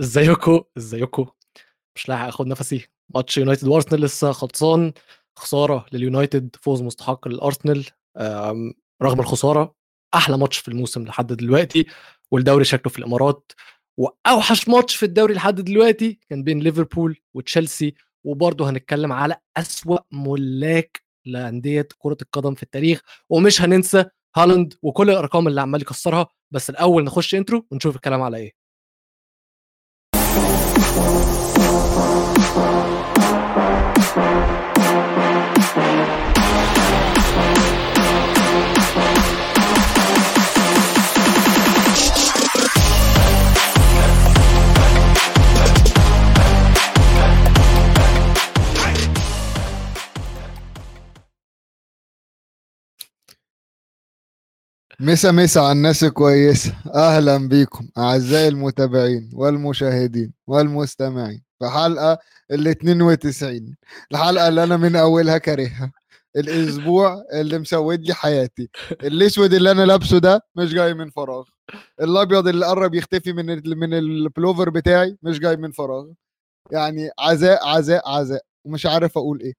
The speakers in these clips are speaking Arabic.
ازيكم ازيكم مش لاحق آخد نفسي. ماتش يونايتد وأرسنال لسه خلصان. خسارة لليونايتد فوز مستحق للأرسنال. رغم الخسارة أحلى ماتش في الموسم لحد دلوقتي والدوري شكله في الإمارات. وأوحش ماتش في الدوري لحد دلوقتي كان بين ليفربول وتشيلسي. وبرضه هنتكلم على أسوأ ملاك لأندية كرة القدم في التاريخ. ومش هننسى هالاند وكل الأرقام اللي عمال يكسرها. بس الأول نخش intro ونشوف الكلام على إيه. مسا مسا على الناس كويسة. أهلا بيكم أعزائي المتابعين والمشاهدين والمستمعين في حلقة ال 92 الحلقة اللي أنا من أولها كارهها. الأسبوع اللي مسود لي حياتي. الأسود اللي أنا لابسه ده مش جاي من فراغ. الأبيض اللي قرب يختفي من من البلوفر بتاعي مش جاي من فراغ. يعني عزاء عزاء عزاء. ومش عارف أقول إيه.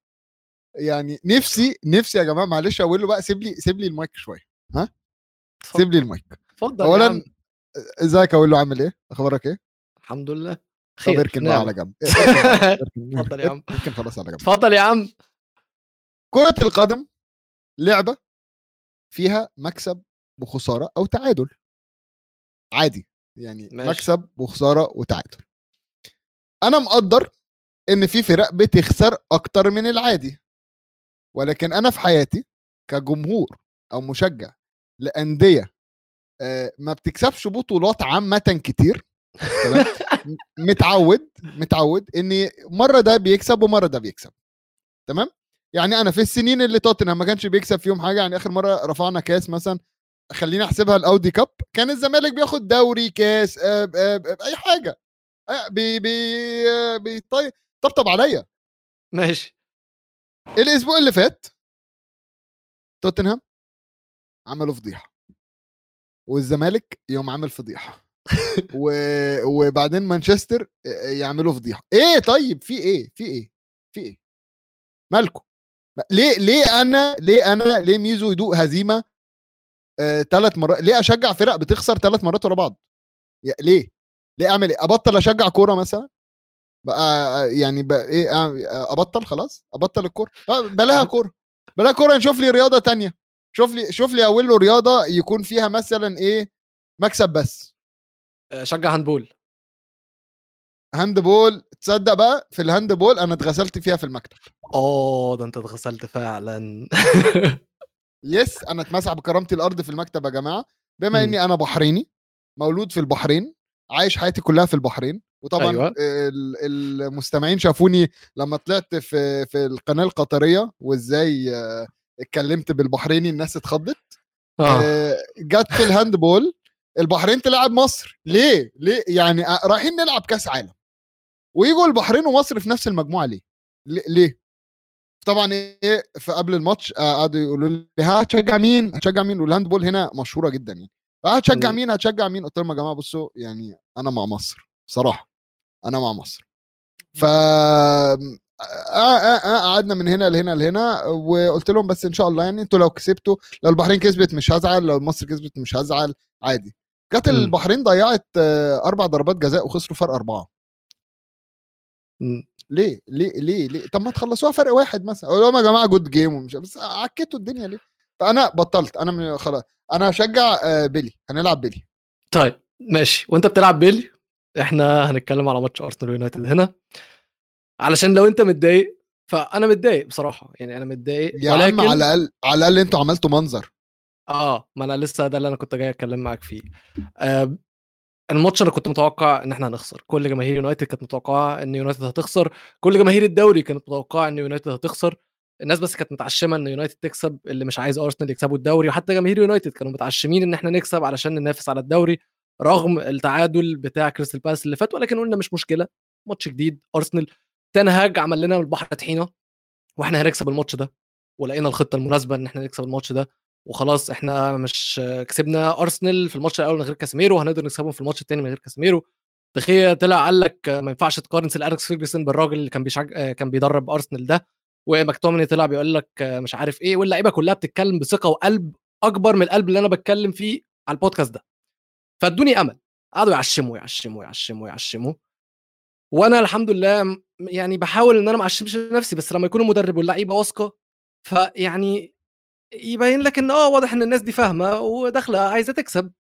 يعني نفسي نفسي يا جماعة معلش أقول له بقى سيب لي سيب لي المايك شوية. ها؟ سيب لي المايك. اتفضل اولا إزيك أقول له عامل إيه؟ أخبارك إيه؟ الحمد لله. طب خير اركن بقى نعم. على جنب. اتفضل يا عم. اركن خلاص على جنب. اتفضل يا عم. كرة القدم لعبة فيها مكسب وخسارة أو تعادل. عادي. يعني ماشي. مكسب وخسارة وتعادل. أنا مقدر إن في فرق بتخسر أكتر من العادي. ولكن أنا في حياتي كجمهور أو مشجع لأندية. آه، ما بتكسبش بطولات عامة كتير متعود متعود إن مرة ده بيكسب ومرة ده بيكسب تمام؟ يعني أنا في السنين اللي توتنهام ما كانش بيكسب فيهم حاجة يعني آخر مرة رفعنا كاس مثلا خليني أحسبها الأودي كاب كان الزمالك بياخد دوري كاس آه، آه، آه، أي حاجة. بي بي آه، بيطي- طبطب عليا. ماشي. الأسبوع اللي فات توتنهام عملوا فضيحة. والزمالك يوم عامل فضيحة. و... وبعدين مانشستر يعملوا فضيحة. إيه طيب في إيه؟ في إيه؟ في إيه؟ مالكم ليه ليه أنا ليه أنا ليه ميزو يدوق هزيمة ثلاث مرات ليه أشجع فرق بتخسر ثلاث مرات ورا بعض؟ ليه؟ ليه أعمل إيه؟ أبطل أشجع كورة مثلا؟ بقى يعني بقى إيه أبطل خلاص؟ أبطل الكورة؟ آه، بلاها كورة. بلاها كورة نشوف لي رياضة تانية. شوف لي شوف لي اول له رياضة يكون فيها مثلا إيه؟ مكسب بس. آه، شجع handball. handball تصدق بقى في ال handball أنا اتغسلت فيها في المكتب. آه ده أنت اتغسلت فعلا. yes أنا اتمسح بكرامتي الأرض في المكتب يا جماعة. بما مم. إني أنا بحريني مولود في البحرين عايش حياتي كلها في البحرين وطبعا أيوة. ال- المستمعين شافوني لما طلعت في في القناة القطرية وإزاي آه، اتكلمت بالبحريني الناس اتخضت. آه. آه، جت في ال handball البحرين تلعب مصر. ليه؟ ليه؟ يعني آه، رايحين نلعب كاس عالم. ويجوا البحرين ومصر في نفس المجموعة ليه؟ ليه- طبعا إيه في قبل الماتش آه، قعدوا يقولوا لي ها هتشجع مين؟ هتشجع مين؟ وال handball هنا مشهورة جدا يعني. آه، هتشجع. مين؟ هتشجع مين؟ قلت لهم يا جماعة بصوا يعني أنا مع مصر صراحة أنا مع مصر. ف آه، آه، آه، قعدنا من هنا لهنا لهنا وقلت لهم بس إن شاء الله يعني أنتوا لو كسبتوا لو البحرين كسبت مش هزعل لو مصر كسبت مش هزعل عادي. جت. البحرين ضيعت آه، أربع ضربات جزاء وخسروا فرق أربعة. مم. ليه؟ ليه؟ ليه؟ ليه؟ طب ما تخلصوها فرق واحد مثلا. أقول لهم يا جماعة good game ومش بس عكيتوا الدنيا ليه؟ فأنا بطلت. أنا من خلاص أنا هشجع آه، بيلي. هنلعب بيلي. طيب ماشي. وأنت بتلعب بيلي؟ إحنا هنتكلم على ماتش أرسنال ويونايتد هنا. علشان لو انت متضايق فأنا متضايق بصراحة. يعني أنا متضايق يا عم على الأقل على الأقل أنتوا عملتوا منظر. آه ما أنا لسه ده اللي أنا كنت جاي أتكلم معاك فيه. آه الماتش أنا كنت متوقع إن إحنا هنخسر. كل جماهير يونايتد كانت متوقعة إن يونايتد هتخسر. كل جماهير الدوري كانت متوقعة إن يونايتد هتخسر. الناس بس كانت متعشمة إن يونايتد تكسب اللي مش عايز أرسنال يكسبوا الدوري. وحتى جماهير يونايتد كانوا متعشمين إن إحنا نكسب علشان ننافس على الدوري رغم التعادل بتاع كريستال بالاس اللي فات. ولكن قلنا مش مشكلة ماتش جديد. أرسنال تنهاج عمل لنا البحر طحينة وإحنا هنكسب الماتش ده ولقينا الخطة المناسبة إن إحنا نكسب الماتش ده وخلاص إحنا مش كسبنا أرسنال في الماتش الأول من غير كاسيميرو هنقدر نكسبهم في الماتش الثاني من غير كاسيميرو. تخيل طلع قال لك ما ينفعش تقارن سير أليكس فيرجسون بالراجل اللي كان بيشج... آه، كان بيدرب أرسنال ده ومكتومني طلع بيقول لك مش عارف إيه واللعيبة كلها بتتكلم بثقة وقلب أكبر من القلب اللي أنا بتكلم فيه على البودكاست ده. فادوني أمل قعدوا يعشموا يعشموا يعشموا يعشموا. وأنا الحمد لله يعني بحاول إن أنا ما أعشمش نفسي بس لما يكون المدرب واللعيبة واثقة فيعني يبين لك إن آه واضح إن الناس دي فاهمة وداخلة عايزة تكسب.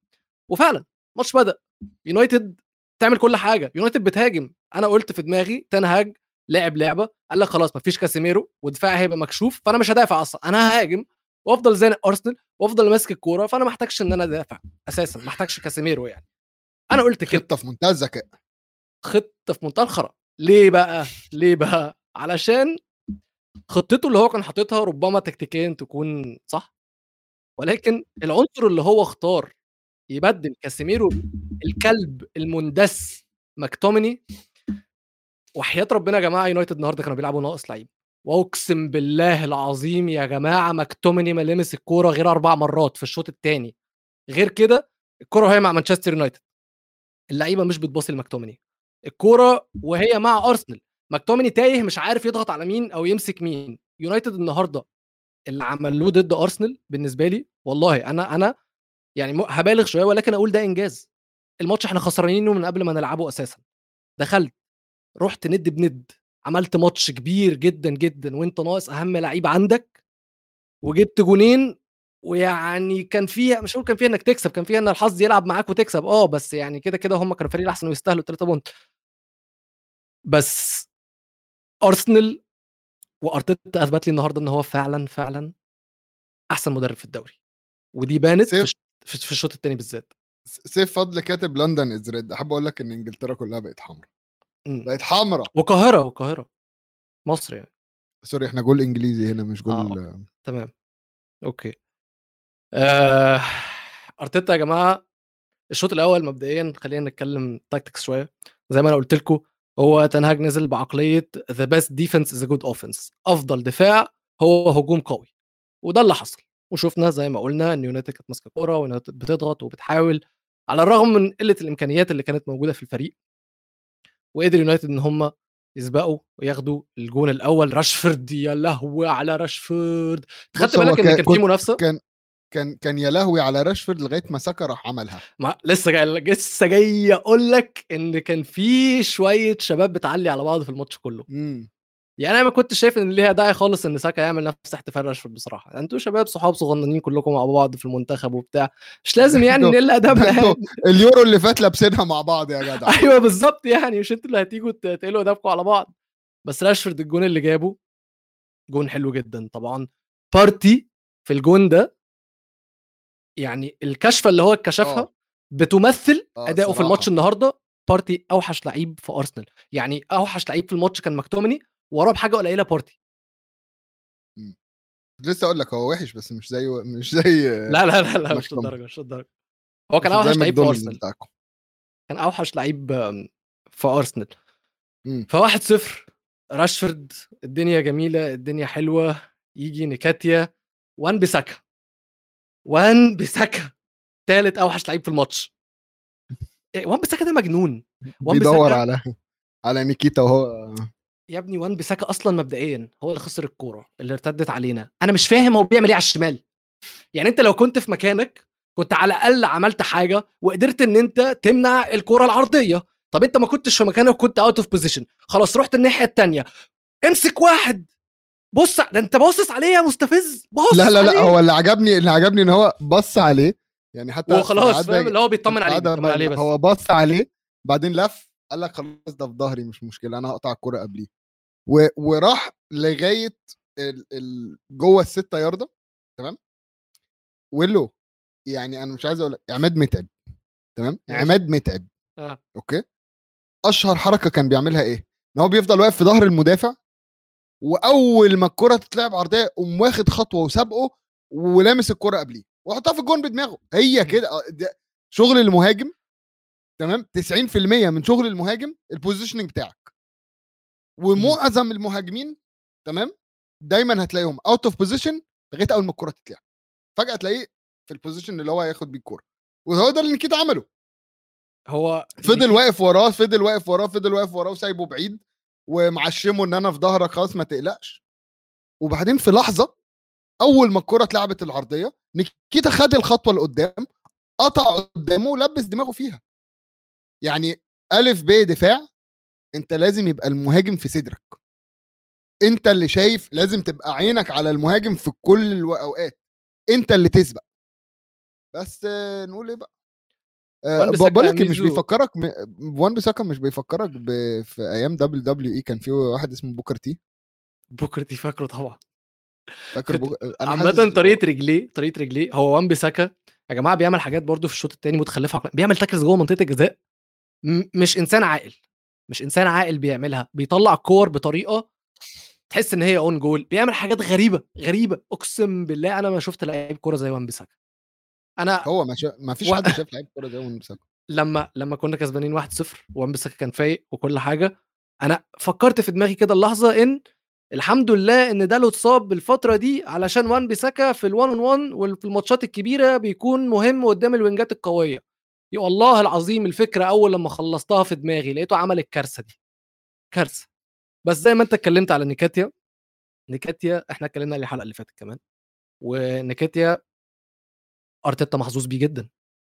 وفعلا الماتش بدأ. يونايتد تعمل كل حاجة. يونايتد بتهاجم. أنا قلت في دماغي تنهاج لعب لعبة. قال لك خلاص مفيش كاسيميرو ودفاعي هيبقى مكشوف فأنا مش هدافع أصلا. أنا ههاجم وأفضل زانق أرسنال وأفضل ماسك الكورة فأنا ما احتاجش إن أنا أدافع أساسا ما احتاجش كاسيميرو يعني. أنا قلت كده. خطة في منتهى الذكاء. خطة في منتهى الخرا. ليه بقى؟ ليه بقى؟ علشان خطته اللي هو كان حاططها ربما تكتيكيا تكون صح ولكن العنصر اللي هو اختار يبدل كاسيميرو الكلب المندس مكتوميني وحياة ربنا يا جماعة يونايتد النهارده كانوا بيلعبوا ناقص لعيب. واقسم بالله العظيم يا جماعة مكتوميني ما لمس الكورة غير أربع مرات في الشوط الثاني غير كده الكورة وهي مع مانشستر يونايتد. اللعيبة مش بتباصي لمكتوميني الكورة وهي مع أرسنال. مكتوميني تايه مش عارف يضغط على مين أو يمسك مين. يونايتد النهارده اللي عملوه ضد أرسنال بالنسبة لي والله أنا أنا يعني هبالغ شوية ولكن أقول ده إنجاز. الماتش إحنا خسرانينه من قبل ما نلعبه أساسا. دخلت رحت ند بند عملت ماتش كبير جدا جدا وأنت ناقص أهم لعيب عندك وجبت جونين ويعني كان فيها مش هقول كان فيها إنك تكسب كان فيها إن الحظ يلعب معاك وتكسب آه بس يعني كده كده هم كانوا فريق الاحسن ويستاهلوا 3 بونت. بس أرسنال وأرتيتا أثبت لي النهارده إن هو فعلا فعلا أحسن مدرب في الدوري. ودي بانت في سيف. في الشوط الثاني بالذات. سيف فضل كاتب London is red أحب أقول لك إن إنجلترا كلها بقت حمراء. مم. بقت حمراء. وقاهرة وقاهرة. مصر يعني. sorry إحنا جول إنجليزي هنا مش جول آه. تمام. okay. آه... أرتيتا يا جماعة الشوط الأول مبدئيا خلينا نتكلم tactics شوية. زي ما أنا قلت لكم هو تنهاج نزل بعقلية the best defense is good offense أفضل دفاع هو هجوم قوي. وده اللي حصل. وشفنا زي ما قلنا إن يونايتد كانت ماسكة كورة ويونايتد بتضغط وبتحاول على الرغم من قلة الإمكانيات اللي كانت موجودة في الفريق. وقدر يونايتد إن هم يسبقوا وياخدوا الجون الأول. راشفورد يا لهوي على راشفورد. خدت بالك إن كان- كان في منافسة؟ كان كان كان يا لهوي على راشفورد لغاية ما ساكا راح عملها. ما لسه جاي لسه جاي أقول لك إن كان في شوية شباب بتعلي على بعض في الماتش كله. امم يعني أنا ما كنتش شايف إن ليها داعي خالص إن ساكا يعمل نفس احتفال راشفورد بصراحة. يعني أنتوا شباب صحاب صغننين كلكم مع بعض في المنتخب وبتاع. مش لازم يعني نقل ادبنا اليورو اللي فات لابسينها مع بعض يا جدع. أيوه بالظبط يعني مش أنتوا اللي هتيجوا تقلوا ادبكم على بعض. بس راشفورد الجون اللي جابه جون حلو جدا طبعا. بارتي في الجون ده يعني الكشفة اللي هو اتكشفها آه. بتمثل آه، أداؤه في. الماتش النهارده بارتي أوحش لعيب في أرسنال. يعني أوحش لعيب في الماتش كان مكتومني وراه بحاجة قليلة بارتي. لسه أقول لك هو وحش بس مش زي مش زي لا لا لا لا مش. للدرجة مش للدرجة. هو كان أوحش لعيب في أرسنال. بتاعكم. كان أوحش لعيب آم، في أرسنال. مم. فواحد صفر. راشفورد الدنيا جميلة الدنيا حلوة. يجي نكاتيا وان بيساكا. وان بيساكا ثالث أوحش لعيب في الماتش. إيه، وان بيساكا ده مجنون. وان بيدور على على نيكيتا وهو يا ابني وان بيساكا أصلا مبدئيا هو اللي خسر الكورة اللي ارتدت علينا. أنا مش فاهم هو بيعمل إيه على الشمال. يعني أنت لو كنت في مكانك كنت على الأقل عملت حاجة وقدرت إن أنت تمنع الكورة العرضية. طب أنت ما كنتش في مكانك وكنت out of position خلاص رحت الناحية الثانية امسك واحد. بص ده انت باصص عليه يا مستفز. باصص لا لا لا عليه. هو اللي عجبني اللي عجبني إن هو بص عليه. يعني حتى وخلاص فاهم؟ اللي هو بيطمن عليه بيطمن عليه بس. هو بص عليه بعدين لف قال لك خلاص ده في ظهري مش مشكلة أنا هقطع الكوره قبليه. و... وراح لغاية ال... ال... جوه الستة ياردة تمام؟ ويلو يعني أنا مش عايز أقول عماد متعب تمام. عماد متعب. آه. okay؟ أشهر حركة كان بيعملها إيه؟ إن هو بيفضل واقف في ظهر المدافع وأول ما الكرة تتلعب عرضية قوم واخد خطوة وسابقه ولامس الكرة قبليه وحطها في الجون بدماغه. هي. كده آه، شغل المهاجم تمام؟ 90% من شغل المهاجم ال positioning بتاعك. ومعظم المهاجمين تمام؟ دايما هتلاقيهم out of position لغاية أول ما الكرة تتلعب. فجأة تلاقيه في ال position اللي هو هياخد بيه الكوره وهو ده اللي نيكيتا عمله. هو فضل واقف وراه فضل واقف وراه فضل واقف وراه وسايبه بعيد. ومعشمه إن أنا في ظهرك خلاص ما تقلقش. وبعدين في لحظة أول ما الكرة اتلعبت العرضية نيكيتا خد الخطوة لقدام قطع قدامه ولبس دماغه فيها. يعني ألف ب دفاع أنت لازم يبقى المهاجم في صدرك. أنت اللي شايف لازم تبقى عينك على المهاجم في كل الأوقات. أنت اللي تسبق. بس نقول إيه بقى؟ بقول لك مش بيفكرك م... وان بيساكا مش بيفكرك ب... في أيام WWE. كان في واحد اسمه Booker T. Booker T فاكره طبعا. فاكر. أنا عامة حاسس- طريقة رجليه طريقة رجليه هو وان بيساكا يا جماعة بيعمل حاجات برضو في الشوط الثاني متخلفة بيعمل tackles جوه منطقة الجزاء. م- مش إنسان عاقل. مش إنسان عاقل بيعملها. بيطلع الكور بطريقة تحس إن هي own goal بيعمل حاجات غريبة غريبة. أقسم بالله أنا ما شفت لعيب كورة زي وان بيساكا. أنا هو ما, شا... ما فيش و- حد شاف لعيب كورة زي وان بيساكا لما لما كنا كسبانين 1-0 وان بيساكا كان فايق وكل حاجة أنا فكرت في دماغي كده اللحظة إن الحمد لله إن ده لو اتصاب بالفترة دي علشان وان بيساكا في ال one on one وفي الماتشات الكبيرة بيكون مهم قدام الوينجات القوية. يا والله العظيم الفكرة أول لما خلصتها في دماغي لقيته عمل الكارثة دي. كارثة. بس زي ما أنت اتكلمت على نيكاتيا نيكاتيا إحنا اتكلمنا عليه الحلقة اللي فاتت كمان ونيكاتيا أرتيتا محظوظ بيه جدا.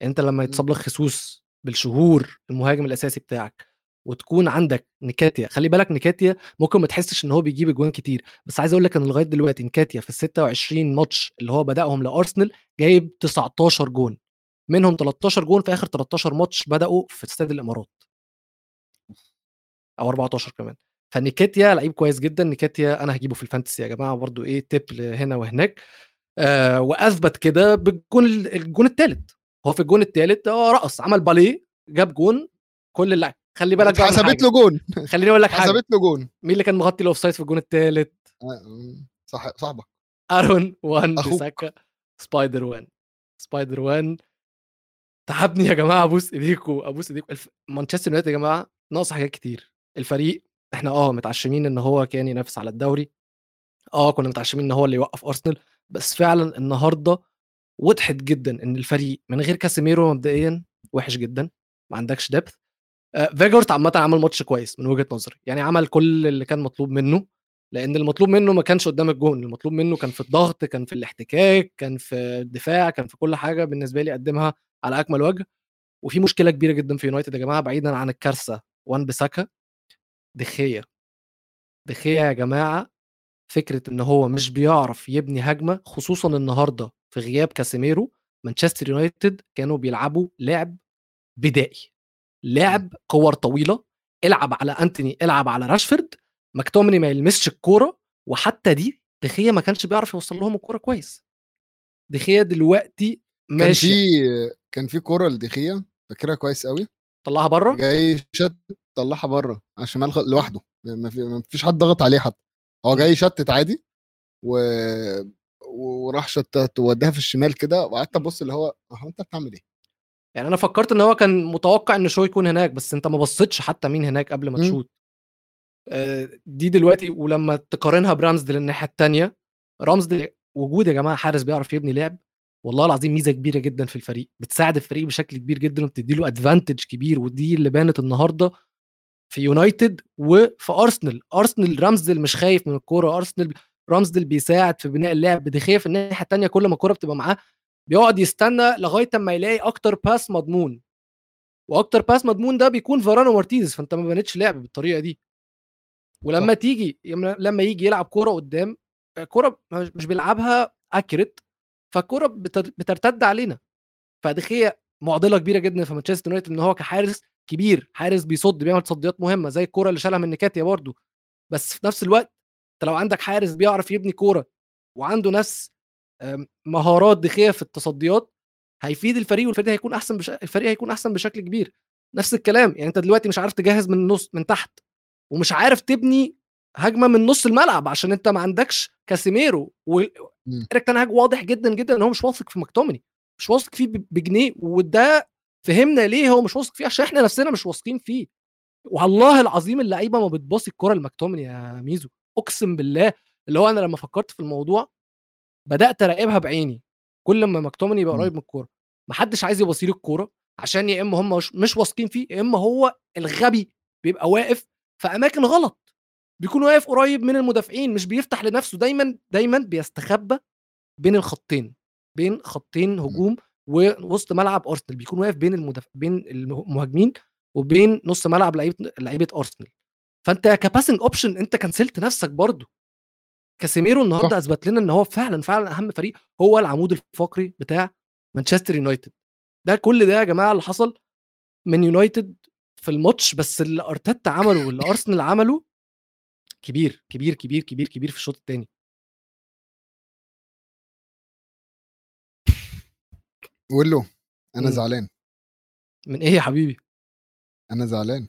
أنت لما يتصاب لك خسوس بالشهور المهاجم الأساسي بتاعك وتكون عندك نكاتيا خلي بالك نكاتيا ممكن ما تحسش إن هو بيجيب اجوان كتير بس عايز أقول لك إن لغاية دلوقتي نكاتيا في ال 26 ماتش اللي هو بدأهم لأرسنال جايب 19 جون منهم 13 جون في آخر 13 ماتش بدأوا في استاد الإمارات. أو 14 كمان. فنيكاتيا لعيب كويس جدا نيكاتيا أنا هجيبه في ال fantasy يا جماعة برضو إيه tip هنا وهناك. آه وأثبت كده بالجون الجون الثالث هو في الجون الثالث هو رقص عمل باليه جاب جون كل اللعب خلي بالك حسبت. له جون. خليني أقول لك حاجة. حسبت له جون. مين اللي كان مغطي ال offside في الجون الثالث آه، صح صاحبك. أرون وان بيساكا. سبايدر وان. سبايدر وان. تعبني يا جماعة أبوس ايديكم أبوس ايديكم الف... مانشستر يونايتد يا جماعة ناقص حاجات كتير. الفريق إحنا آه متعشمين إن هو كان ينافس على الدوري. آه كنا متعشمين إن هو اللي يوقف أرسنال بس فعلا النهارده وضحت جدا إن الفريق من غير كاسيميرو مبدئيا وحش جدا ما عندكش depth آه فيجهورست عامة عمل ماتش كويس من وجهة نظري يعني عمل كل اللي كان مطلوب منه لأن المطلوب منه ما كانش قدام الجون المطلوب منه كان في الضغط كان في الاحتكاك كان في الدفاع كان في كل حاجة بالنسبة لي قدمها على أكمل وجه. وفي مشكلة كبيرة جدا في يونايتد يا جماعة بعيدا عن الكارثة وان بساكا دي خيا دي خيا يا جماعة. فكرة إن هو مش بيعرف يبني هجمة خصوصا النهارده في غياب كاسيميرو مانشستر يونايتد كانوا بيلعبوا لعب بدائي لعب كور طويلة العب على أنتوني العب على راشفورد مكتومني ما يلمسش الكورة وحتى دي دخيه ما كانش بيعرف يوصل لهم الكورة كويس. دخيه دلوقتي كان ماشي. في كان في كورة لدخيه فاكرها كويس قوي طلعها بره؟ جاي شت طلعها بره على الشمال لوحده ما فيش حد ضغط عليه حتى. هو جاي شتت عادي و... وراح شتت ووداها في الشمال كده وقعدت أبص اللي هو أهو أنت بتعمل إيه؟ يعني أنا فكرت إن هو كان متوقع إن شو يكون هناك بس أنت ما بصيتش حتى مين هناك قبل ما مم. تشوت دي دلوقتي ولما تقارنها برامزديل الناحية الثانية رامزديل وجود يا جماعة حارس بيعرف يبني لعب والله العظيم ميزة كبيرة جدا في الفريق بتساعد الفريق بشكل كبير جدا وبتدي له ادفانتج كبير ودي اللي بانت النهارده في يونايتد وفي أرسنال. أرسنال رامزديل مش خايف من الكورة. أرسنال رامزديل بيساعد في بناء اللعب. دخيه في الناحية الثانية كل ما الكورة بتبقى معاه. بيقعد يستنى لغاية أما يلاقي أكتر pass مضمون. وأكتر pass مضمون ده بيكون فاران ومارتينيز فأنت ما بنتش لعب بالطريقة دي. ولما صح. تيجي لما يجي يلعب كورة قدام كورة مش بيلعبها accurate فالكورة بتر- بترتد علينا. فدي خيا معضلة كبيرة جدا في مانشستر يونايتد إن هو كحارس كبير حارس بيصد بيعمل تصديات مهمة زي الكوره اللي شالها من نكاتيا برضو. بس في نفس الوقت أنت لو عندك حارس بيعرف يبني كورة وعنده نفس مهارات دخية في التصديات هيفيد الفريق والفريق هيكون أحسن بش... الفريق هيكون أحسن بشكل كبير. نفس الكلام يعني أنت دلوقتي مش عارف تجهز من النص من تحت ومش عارف تبني هجمة من نص الملعب عشان أنت ما عندكش كاسيميرو مم. وإيريك تان هاج واضح جدا جدا إن هو مش واثق في مكتومني مش واثق فيه بجنيه وده فهمنا ليه هو مش واثق فيه عشان إحنا نفسنا مش واثقين فيه. والله العظيم اللعيبة ما بتباصي الكرة لمكتومني يا ميزو أقسم بالله. اللي هو أنا لما فكرت في الموضوع بدأت أراقبها بعيني. كل ما مكتومني يبقى. قريب من الكورة. محدش عايز يباصي له الكورة عشان يا إما هم مش, مش واثقين فيه يا إما هو الغبي بيبقى واقف في أماكن غلط. بيكون واقف قريب من المدافعين مش بيفتح لنفسه دايما دايما بيستخبى بين الخطين. بين خطين هجوم ووسط ملعب أرسنال بيكون واقف بين المدافع بين المهاجمين وبين نص ملعب لعيبة لعيبة أرسنال. فأنت ك passing option أنت كنسلت نفسك برضه. كاسيميرو النهارده أثبت لنا إن هو فعلا فعلا أهم فريق هو العمود الفقري بتاع مانشستر يونايتد. ده كل ده يا جماعة اللي حصل من يونايتد في الماتش بس اللي أرتيتا عمله واللي أرسنال عمله كبير كبير كبير كبير كبير في الشوط الثاني قول له أنا مم. زعلان. من إيه يا حبيبي؟ أنا زعلان.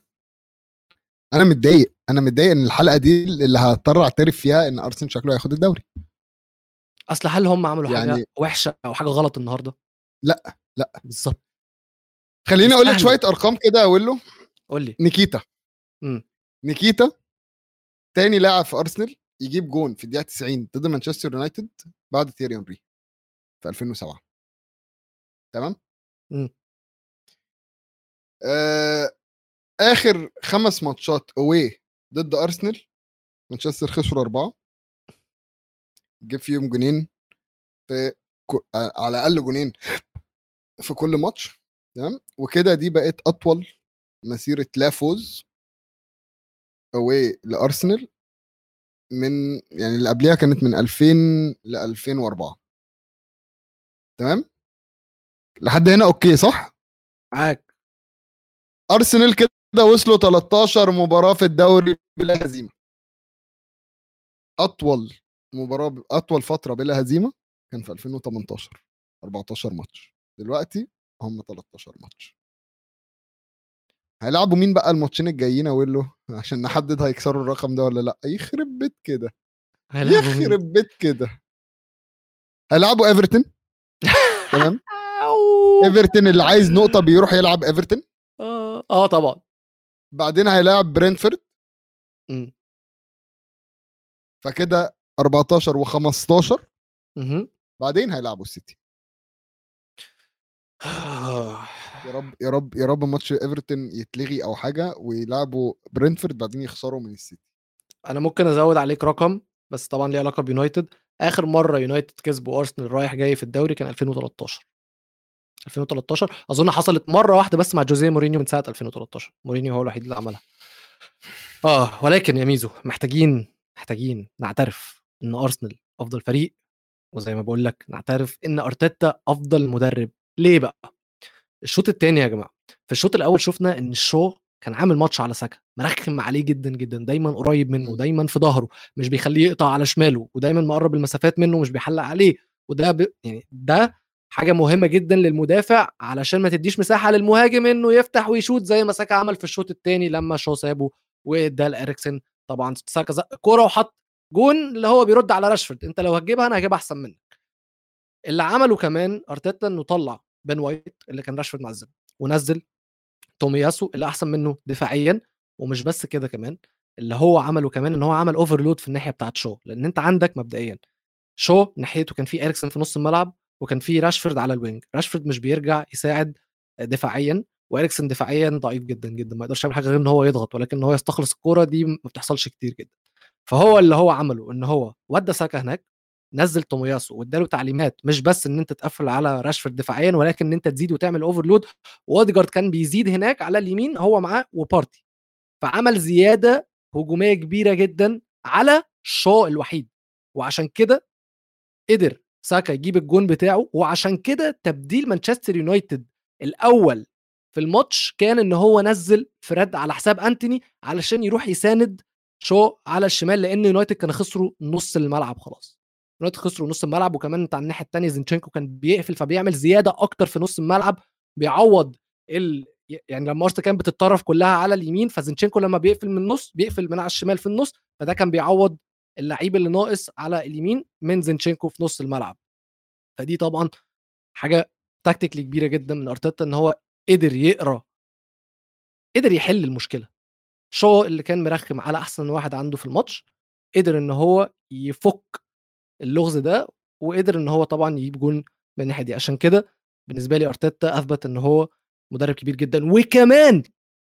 أنا متضايق أنا متضايق إن الحلقة دي اللي هضطر أعترف فيها إن أرسنال شكله هياخد الدوري. أصل هل هم عملوا يعني- حاجة وحشة أو حاجة غلط النهارده؟ لأ، لأ. بالظبط خليني أقول لك. شوية أرقام كده أقول له. قول لي. نيكيتيا. مم. نيكيتيا تاني لاعب في أرسنال يجيب جون في الدقيقة 90 ضد مانشستر يونايتد بعد تييري هنري في 2007 تمام؟ مم. آه آخر خمس ماتشات away ضد ارسنال مانشستر خسروا أربعة. جاب فيهم جونين في كو- على الأقل جونين في كل ماتش تمام؟ وكده دي بقت أطول مسيرة لا فوز away لارسنال من يعني اللي قبلها كانت من 2000 ل 2004 تمام؟ لحد هنا أوكي صح؟ معاك. أرسنال كده وصلوا 13 مباراة في الدوري بلا هزيمة. أطول مباراة ب- أطول فترة بلا هزيمة كان في 2018 14 ماتش. دلوقتي هم 13 ماتش. هيلعبوا مين بقى الماتشين الجايين أقول له عشان نحدد هيكسروا الرقم ده ولا لأ. يخرب بيت كده؟ يخرب بيت كده. هيلعبوا إيفرتون؟ تمام. إيفرتون اللي عايز نقطة بيروح يلعب إيفرتون؟ آه. آه طبعا. بعدين هيلاعب برينتفورد. فكده 14 و15 مهم. بعدين هيلعبوا السيتي. يا رب يا رب يا رب ماتش إيفرتون يتلغي أو حاجة ويلعبوا برينتفورد بعدين يخسروا من السيتي. أنا ممكن أزود عليك رقم بس طبعا ليه علاقة بيونايتد. آخر مرة يونايتد كسبوا أرسنال رايح جاي في الدوري كان 2013 2013 أظن حصلت مرة واحدة بس مع جوزيه مورينيو من ساعة 2013 مورينيو هو الوحيد اللي عملها. آه ولكن يا ميزو محتاجين محتاجين نعترف إن أرسنال أفضل فريق. وزي ما بقول لك نعترف إن أرتيتا أفضل مدرب. ليه بقى؟ الشوط الثاني يا جماعة في الشوط الأول شفنا إن الشو كان عامل ماتش على ساكا مرخم عليه جدا جدا دايما قريب منه. دايما في ظهره. مش بيخليه يقطع على شماله ودايما مقرب المسافات منه مش بيحلق عليه. وده ب... يعني ده حاجة مهمة جدا للمدافع علشان ما تديش مساحة للمهاجم إنه يفتح ويشوت زي ما ساكا عمل في الشوط الثاني لما شو سابه وادى لاريكسن طبعا ساكا زق الكوره وحط جون اللي هو بيرد على راشفورد. أنت لو هتجيبها أنا هجيبها أحسن منك. اللي عمله كمان أرتيتا إنه طلع بن وايت اللي كان راشفورد معزل ونزل تومياسو اللي أحسن منه دفاعيا. ومش بس كده كمان اللي هو عمله كمان إن هو عمل overload في الناحية بتاعت شو. لأن أنت عندك مبدئيا شو ناحيته كان في إريكسن في نص الملعب وكان في راشفورد على ال wing. راشفورد مش بيرجع يساعد دفاعيا واريكسن دفاعيا ضعيف جدا جدا ما يقدرش يعمل حاجة غير إن هو يضغط ولكن ان هو يستخلص الكورة دي ما بتحصلش كتير جدا. فهو اللي هو عمله إن هو ودى ساكا هناك نزل تومياسو واداله تعليمات مش بس إن أنت تقفل على راشفورد دفاعيا ولكن إن أنت تزيد وتعمل overload واوديجارد كان بيزيد هناك على اليمين هو معاه وبارتي. فعمل زيادة هجومية كبيرة جدا على شو الوحيد. وعشان كده قدر ساكا يجيب الجون بتاعه وعشان كده تبديل مانشستر يونايتد الأول في الماتش كان إن هو نزل فريد على حساب أنتوني علشان يروح يساند شو على الشمال لأن يونايتد كانوا خسروا نص الملعب خلاص. يونايتد خسروا نص الملعب وكمان انت على الناحية الثانية زينشينكو كان بيقفل فبيعمل زيادة أكتر في نص الملعب بيعوض ال... يعني لما أرسنال كانت بتتطرف كلها على اليمين فزينشينكو لما بيقفل من النص بيقفل من على الشمال في النص فده كان بيعوض اللعيب اللي ناقص على اليمين من زينشينكو في نص الملعب. فدي طبعا حاجة tactically كبيرة جدا من أرتيتا إن هو قدر يقرأ. قدر يحل المشكلة. شو اللي كان مرخم على أحسن واحد عنده في الماتش قدر إن هو يفك اللغز ده وقدر إن هو طبعا يجيب جون من الناحية دي. عشان كده بالنسبة لي أرتيتا أثبت إن هو مدرب كبير جدا. وكمان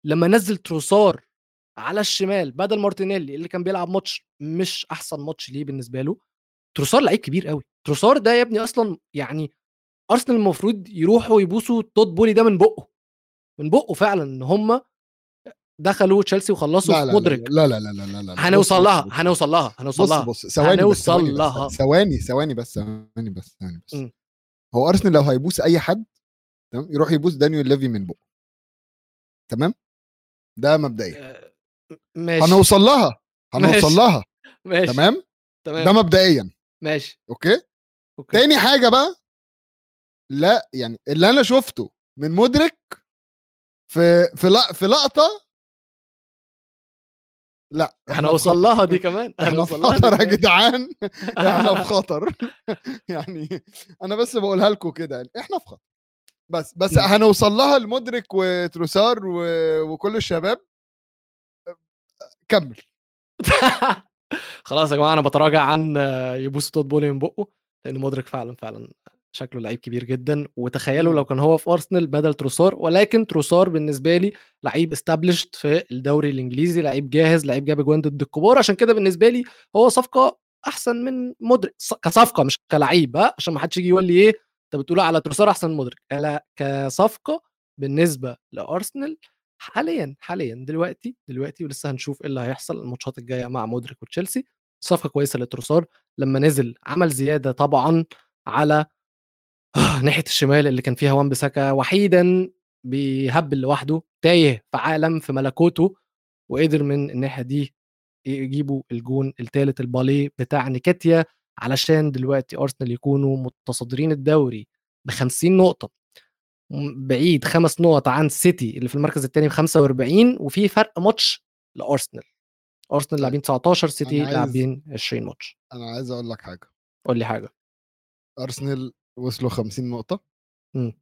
لما نزل تروسار على الشمال بدل مارتينيلي اللي كان بيلعب ماتش مش أحسن ماتش ليه بالنسبة له تروسار لعيب كبير قوي تروسار ده يا ابني أصلا يعني أرسنال المفروض يروحوا يبوسوا توت بولي ده من بقه من بقه فعلا إن هم دخلوا تشيلسي وخلصوا لا لا مدرك لا لا لا لا لا لا هنوصل بص- لها بص- بص- هنوصل لها هنوصل بص لها بص ثواني بس هنوصل ثواني لها. بس ثواني ثواني بس ثواني بس ثواني بس. مم. هو أرسنال لو هيبوس أي حد تمام يروح يبوس دانيال ليفي من بقه. تمام؟ ده مبدئيا. آه، ماشي. هنوصل لها هنوصل ماشي. لها. ماشي. تمام؟ تمام. ده مبدئيا. ماشي. okay؟ okay. تاني حاجة بقى لا يعني اللي أنا شفته من مودريك في في لا في لقطة لا هنوصل. لها دي كمان. إحنا في خطر يا. جدعان. إحنا في خطر. يعني أنا بس بقولها لكم كده يعني إحنا في خطر. بس بس. هنوصل لها المودريك وتروسار و... وكل الشباب. كمل. خلاص يا جماعة أنا بتراجع عن يبوس توت بولي من بقه لأن مدرك فعلا فعلا شكله لعيب كبير جدا. وتخيلوا. لو كان هو في أرسنال بدل تروسار ولكن تروسار بالنسبة لي لعيب استابلشت في الدوري الإنجليزي لعيب جاهز لعيب جاب أجوان ضد الكبار. عشان كده بالنسبة لي هو صفقة أحسن من مدرك كصفقة مش كلعيب عشان ما حدش يجي يقول لي إيه أنت بتقول على تروسار أحسن من مدرك لا كصفقة بالنسبة لأرسنال حاليا حاليا دلوقتي دلوقتي ولسه هنشوف إيه اللي هيحصل الماتشات الجاية مع مودريك وتشيلسي. صفقة كويسة لتروسار لما نزل عمل زيادة طبعا على ناحية الشمال اللي كان فيها وان بساكا وحيدا بيهبل لوحده تايه في عالم في ملكوته وقدر من الناحية دي يجيبوا الجون الثالث الباليه بتاع نيكاتيا علشان دلوقتي أرسنال يكونوا متصدرين الدوري ب 50 نقطة. بعيد خمس نقط عن سيتي اللي في المركز الثاني ب 45 وفي فرق ماتش لأرسنال. أرسنال. لاعبين 19 سيتي عايز- لاعبين 20 ماتش. أنا عايز أقول لك حاجة. قول لي حاجة. أرسنال وصلوا 50 نقطة. مم.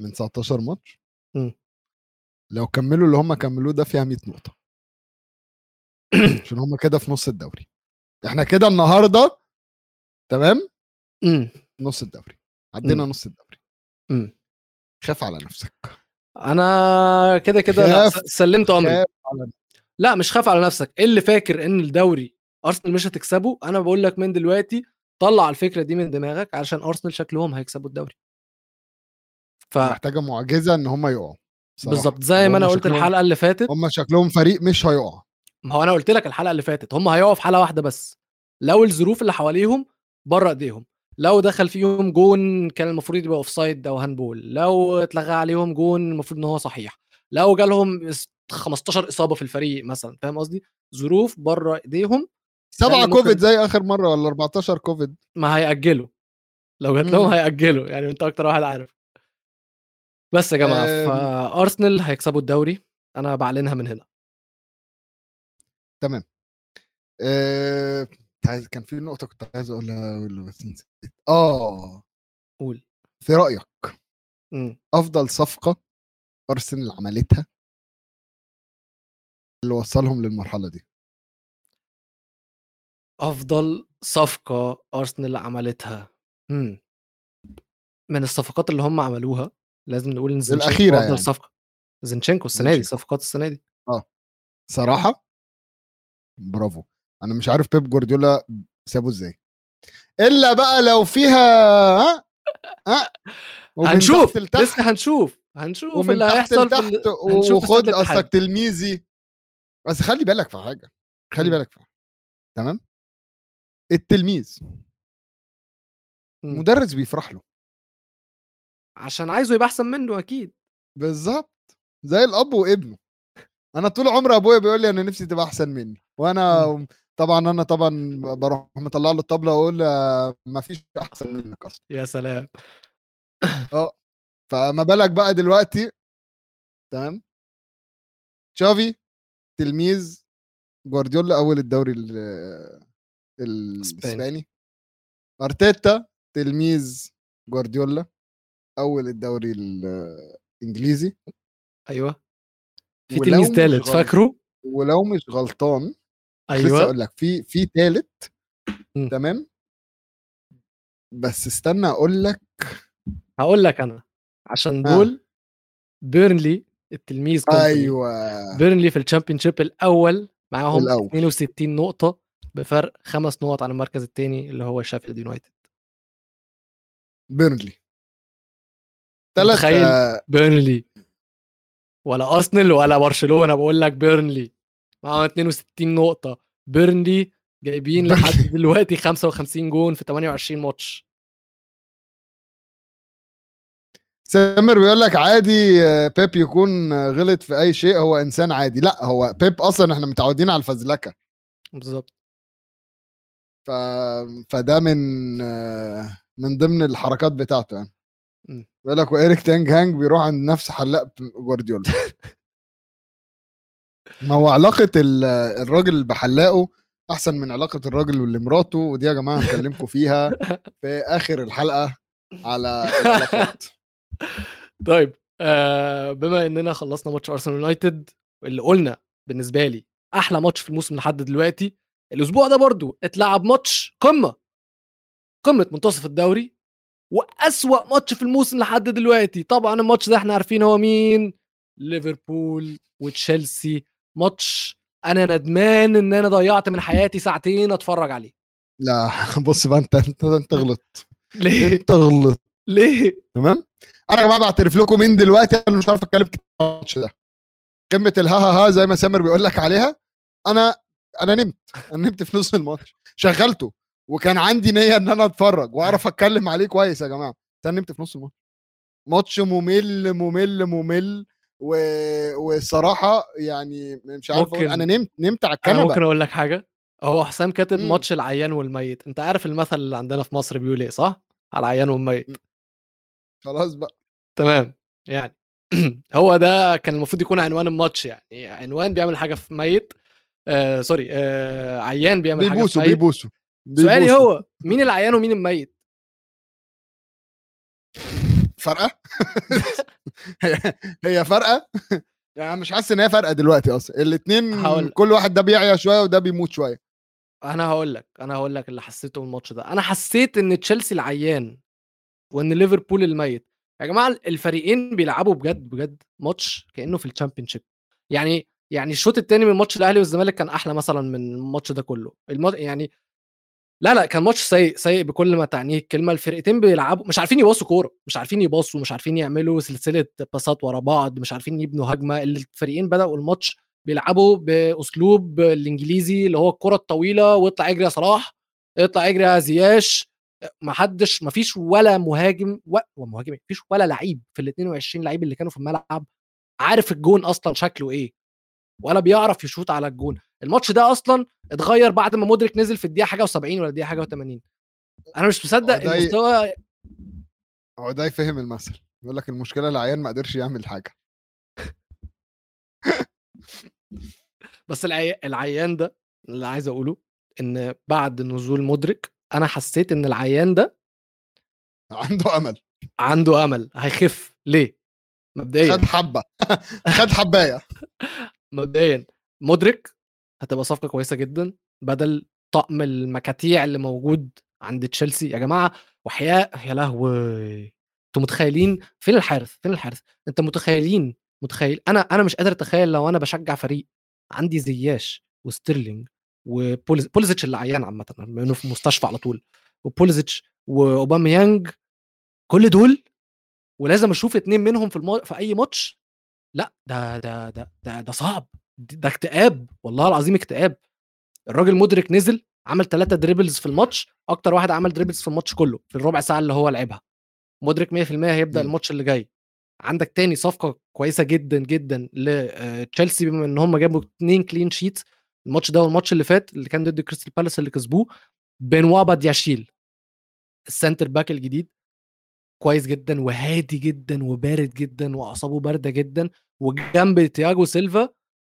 من 19 ماتش. مم. لو كملوا اللي هم كملوه ده فيها 100 نقطة. عشان هم كده في نص الدوري. إحنا كده النهارده تمام؟ امم نص الدوري. عدينا. نص الدوري. خاف على نفسك. أنا كده كده سلمت أمري. لا مش خاف على نفسك. اللي فاكر إن الدوري أرسنال مش هتكسبه؟ أنا بقول لك من دلوقتي طلع الفكرة دي من دماغك علشان أرسنال شكلهم هيكسبوا الدوري. ف محتاجة معجزة إن هم يقعوا. بالظبط زي ما أنا قلت شكلهم- الحلقة اللي فاتت هم شكلهم فريق مش هيقع. ما هو أنا قلت لك الحلقة اللي فاتت هم هيقعوا في حاله واحدة بس. لو الظروف اللي حواليهم بره إيديهم. لو دخل فيهم جون كان المفروض يبقى offside أو handball لو اتلغى عليهم جون المفروض إن هو صحيح لو جالهم اس- 15 إصابة في الفريق مثلا فاهم قصدي؟ ظروف بره إيديهم ممكن- كوفيد زي آخر مرة ولا 14 كوفيد؟ ما هيأجلوا لو جات لهم. هيأجلوا يعني أنت أكتر واحد عارف. بس يا جماعة أم. فأرسنال هيكسبوا الدوري أنا بعلنها من هنا. آه... كنت عايز- كان في نقطة كنت عايز أقولها بس نسيت آه. قول. في رأيك مم. أفضل صفقة أرسنال عملتها؟ اللي وصلهم للمرحلة دي. أفضل صفقة أرسنال عملتها. مم. من الصفقات اللي هم عملوها لازم نقول إن الأخيرة أفضل يعني. صفقة. زينشينكو السنة دي. صفقات السنة دي. صراحة؟ برافو. أنا مش عارف بيب جوارديولا سابه إزاي. إلا بقى لو فيها ها؟ ها؟ هنشوف. تحت لسه هنشوف. هنشوف اللي تحت هيحصل في لتحت ال- هنشوف في وخد. اصلك تلميذي. بس خلي بالك في حاجة خلي. بالك في حاجة. تمام؟ التلميذ. المدرس بيفرح له. عشان عايزه يبقى أحسن منه أكيد. بالظبط. زي الأب وابنه. أنا طول عمري أبويا بيقول لي أنا نفسي تبقى أحسن مني وأنا طبعا أنا طبعا بروح مطلع له الطبلة وأقول ما فيش أحسن منك أصلا. يا سلام. فما بالك بقى دلوقتي؟ تمام. تشافي تلميذ جوارديولا أول الدوري ال- الإسباني. أرتيتا تلميذ جوارديولا أول الدوري الإنجليزي. أيوه. في تلميذ ثالث فاكره؟ ولو مش غلطان لسه أيوه أقول لك في في ثالث مم. تمام بس استنى أقول لك هقول لك أنا عشان آه. دول بيرنلي التلميذ كومباني أيوه بيرنلي في ال Championship الأول معاهم الأول. 62 نقطة بفرق خمس نقط عن المركز الثاني اللي هو شيفيلد يونايتد بيرنلي ثلاث؟ بيرنلي ولا ارسنال ولا برشلونه بقول لك بيرنلي معاهم 62 نقطة. بيرنلي جايبين. لحد دلوقتي 55 جون في 28 ماتش. سامر بيقول لك عادي آه، بيب يكون غلط في أي شيء هو إنسان عادي. لأ هو بيب أصلا إحنا متعودين على الفزلكة. بالظبط. ف... فده من آه، من ضمن الحركات بتاعته يعني. بيقول لك وإيريك تين هاج بيروح عند نفس حلاق جوارديولا. ما هو علاقة ال- الراجل بحلاقه أحسن من علاقة الراجل واللي مراته ودي يا جماعة هنكلمكم فيها في آخر الحلقة على العلاقات. طيب آه بما إننا خلصنا ماتش أرسنال يونايتد اللي قلنا بالنسبة لي أحلى ماتش في الموسم لحد دلوقتي الأسبوع ده برضو اتلعب ماتش قمة قمة منتصف الدوري وأسوأ ماتش في الموسم لحد دلوقتي. طبعا الماتش ده إحنا عارفين هو مين؟ ليفربول وتشيلسي ماتش أنا ندمان إن أنا ضيعت من حياتي ساعتين أتفرج عليه. لا بص بقى أنت أنت أنت غلطت. ليه؟ أنت غلطت. ليه؟ تمام؟ أنا يا جماعة بعترف لكم من دلوقتي أنا مش عارف أتكلم كتير عن الماتش ده. قمه الها ها ها زي ما سامر بيقول لك عليها أنا أنا نمت. أنا نمت في نص الماتش. شغلته. وكان عندي نية إن أنا أتفرج وأعرف أتكلم عليه كويس يا جماعة. أنا نمت في نص الماتش. ماتش ممل ممل ممل. و... والصراحه يعني مش عارف ممكن- أنا نمت نمت على أنا ممكن الكنبه أقول لك حاجة هو حسام كاتب مم. ماتش العيان والميت أنت عارف المثل اللي عندنا في مصر بيقول إيه صح؟ على العيان والميت. خلاص بقى. تمام يعني هو ده كان المفروض يكون عنوان الماتش يعني عنوان بيعمل حاجة في ميت آه sorry آه عيان بيعمل حاجة في ميت. بيبوسوا سؤالي بيبوسوا. هو مين العيان ومين الميت؟ فرقة؟ هي فرقة؟ يعني مش حاسس إن هي فرقة دلوقتي أصلا. الاثنين كل واحد ده بيعيا شوية وده بيموت شوية. أنا هقول لك أنا هقول لك اللي حسيته من الماتش ده. أنا حسيت إن تشيلسي العيان وإن ليفربول الميت. يا جماعة الفريقين بيلعبوا بجد بجد ماتش كأنه في ال Championship يعني يعني الشوط الثاني من ماتش الأهلي والزمالك كان أحلى مثلا من الماتش ده كله. الماتش يعني لا لا كان ماتش سيء سيء بكل ما تعنيه الكلمة الفرقتين بيلعبوا مش عارفين يباصوا كورة مش عارفين يباصوا مش عارفين يعملوا سلسلة باسات ورا بعض مش عارفين يبنوا هجمة الفريقين بدأوا الماتش بيلعبوا بأسلوب الانجليزي اللي هو الكرة الطويلة واطلع اجري يا صلاح اطلع اجري يا زياش ما حدش ما فيش ولا مهاجم. ومهاجم ما فيش ولا لعيب في ال 22 لعيب اللي كانوا في الملعب عارف الجون أصلا شكله إيه ولا بيعرف يشوط على الجون الماتش ده أصلا اتغير بعد ما مودريك نزل في الدقيقة حاجة و70 ولا الدقيقة حاجة و80 أنا مش مصدق المستوى هو ده يفهم المثل. يقول لك المشكلة العيان ما قدرش يعمل حاجة. بس العي... العيان ده اللي عايز أقوله إن بعد نزول مدرك أنا حسيت إن العيان ده عنده أمل. عنده أمل. هيخف. ليه؟ مبدئيا. خد حبة. خد حباية. مبدئيا. مدرك هتبقى صفقة كويسة جدا بدل طقم المكاتيع اللي موجود عند تشيلسي. يا جماعة وحياء يا لهوي! أنتوا متخيلين؟ فين الحارس؟ فين الحارس؟ انت متخيلين؟ متخيل؟ أنا أنا مش قادر أتخيل لو أنا بشجع فريق عندي زياش وستيرلينج وبوليزيتش اللي عيان عامة بما إنه في مستشفى على طول وبوليزيتش وأوباميانج كل دول ولازم أشوف اتنين منهم في المو... في أي ماتش؟ لأ ده ده ده ده, ده صعب. ده اكتئاب والله العظيم اكتئاب. الراجل مودريك نزل عمل ثلاثة dribbles في الماتش أكتر واحد عمل dribbles في الماتش كله في الربع ساعة اللي هو لعبها. مودريك 100% هيبدأ. الماتش اللي جاي. عندك تاني صفقة كويسة جدا جدا لتشيلسي بما إن هم جابوا اثنين clean sheet الماتش ده والماتش اللي فات اللي كان ضد كريستال بالاس اللي كسبوه بنوا بادياشيل ال centre back الجديد كويس جدا وهادي جدا وبارد جدا وأعصابه باردة جدا جنب تياجو سيلفا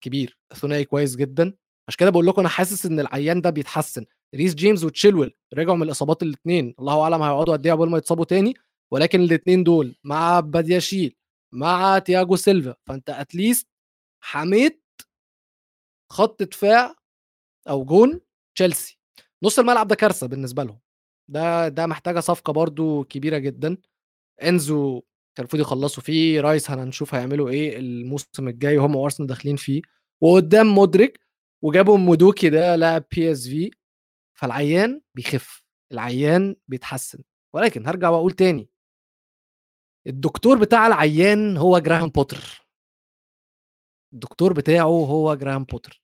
كبير ثنائي كويس جدا. عشان كده بقول لكم أنا حاسس إن العيان ده بيتحسن. ريس جيمس وتشيلويل رجعوا من الإصابات الاثنين الله أعلم هيقعدوا قد إيه قبل ما يتصابوا تاني ولكن الاثنين دول مع بادياشيل مع تياجو سيلفا فأنت at least حميت خط دفاع أو جون تشيلسي. نص الملعب ده كارثة بالنسبة لهم. ده ده محتاجة صفقة برضو كبيرة جدا. إنزو كان المفروض يخلصوا فيه رايس هنشوف هيعملوا إيه الموسم الجاي وهم وأرسنال داخلين فيه. وقدام مودريك وجابوا مادويكي ده لاعب PSV فالعيان بيخف العيان بيتحسن. ولكن هرجع وأقول تاني. الدكتور بتاع العيان هو جراهام بوتر. الدكتور بتاعه هو جراهام بوتر.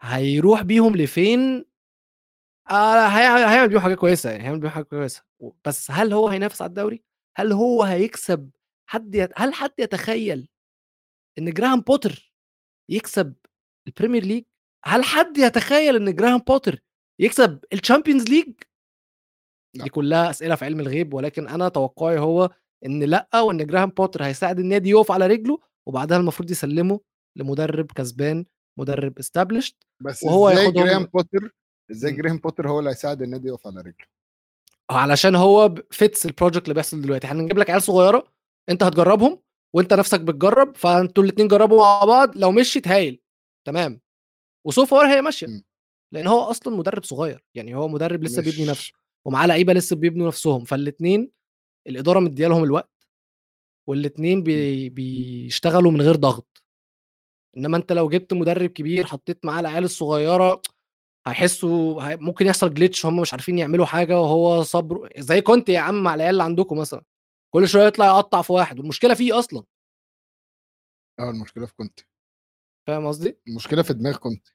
هيروح بيهم لفين؟ آه هي- هيعمل بيهم حاجة كويسة يعني هيعمل بيهم حاجة كويسة. بس هل هو هينافس على الدوري؟ هل هو هيكسب حد يت... هل حد يتخيل إن جراهام بوتر يكسب ال Premier League هل حد يتخيل إن جراهام بوتر يكسب ال Champions League. دي كلها أسئلة في علم الغيب ولكن أنا توقعي هو إن لأ وإن جراهام بوتر هيساعد النادي يقف على رجله وبعدها المفروض يسلمه لمدرب كسبان مدرب established بس وهو إزاي جراهام بوتر إزاي. جراهام بوتر هو اللي هيساعد النادي يقف على رجله علشان هو fits ال project اللي بيحصل دلوقتي. إحنا هنجيب لك عيال صغيرة انت هتجربهم وانت نفسك بتجرب فانتوا الاثنين جربوا مع بعض لو مشيت هايل. تمام. و so far هي ماشية. لأن هو أصلا مدرب صغير يعني هو مدرب لسه بيبني نفسه ومعاه لعيبة لسه بيبنوا نفسهم. فالاثنين الإدارة مديه لهم الوقت والاثنين بي بيشتغلوا من غير ضغط. إنما أنت لو جبت مدرب كبير حطيت معاه العيال الصغيرة هيحسوا هي- ممكن يحصل جليتش هم مش عارفين يعملوا حاجة وهو صبر. زي كنت يا عم مع العيال اللي عندكم مثلا. كل شوية يطلع يقطع في واحد. والمشكلة فيه أصلا. آه المشكلة في كنت فاهم قصدي؟ المشكلة في دماغ كنت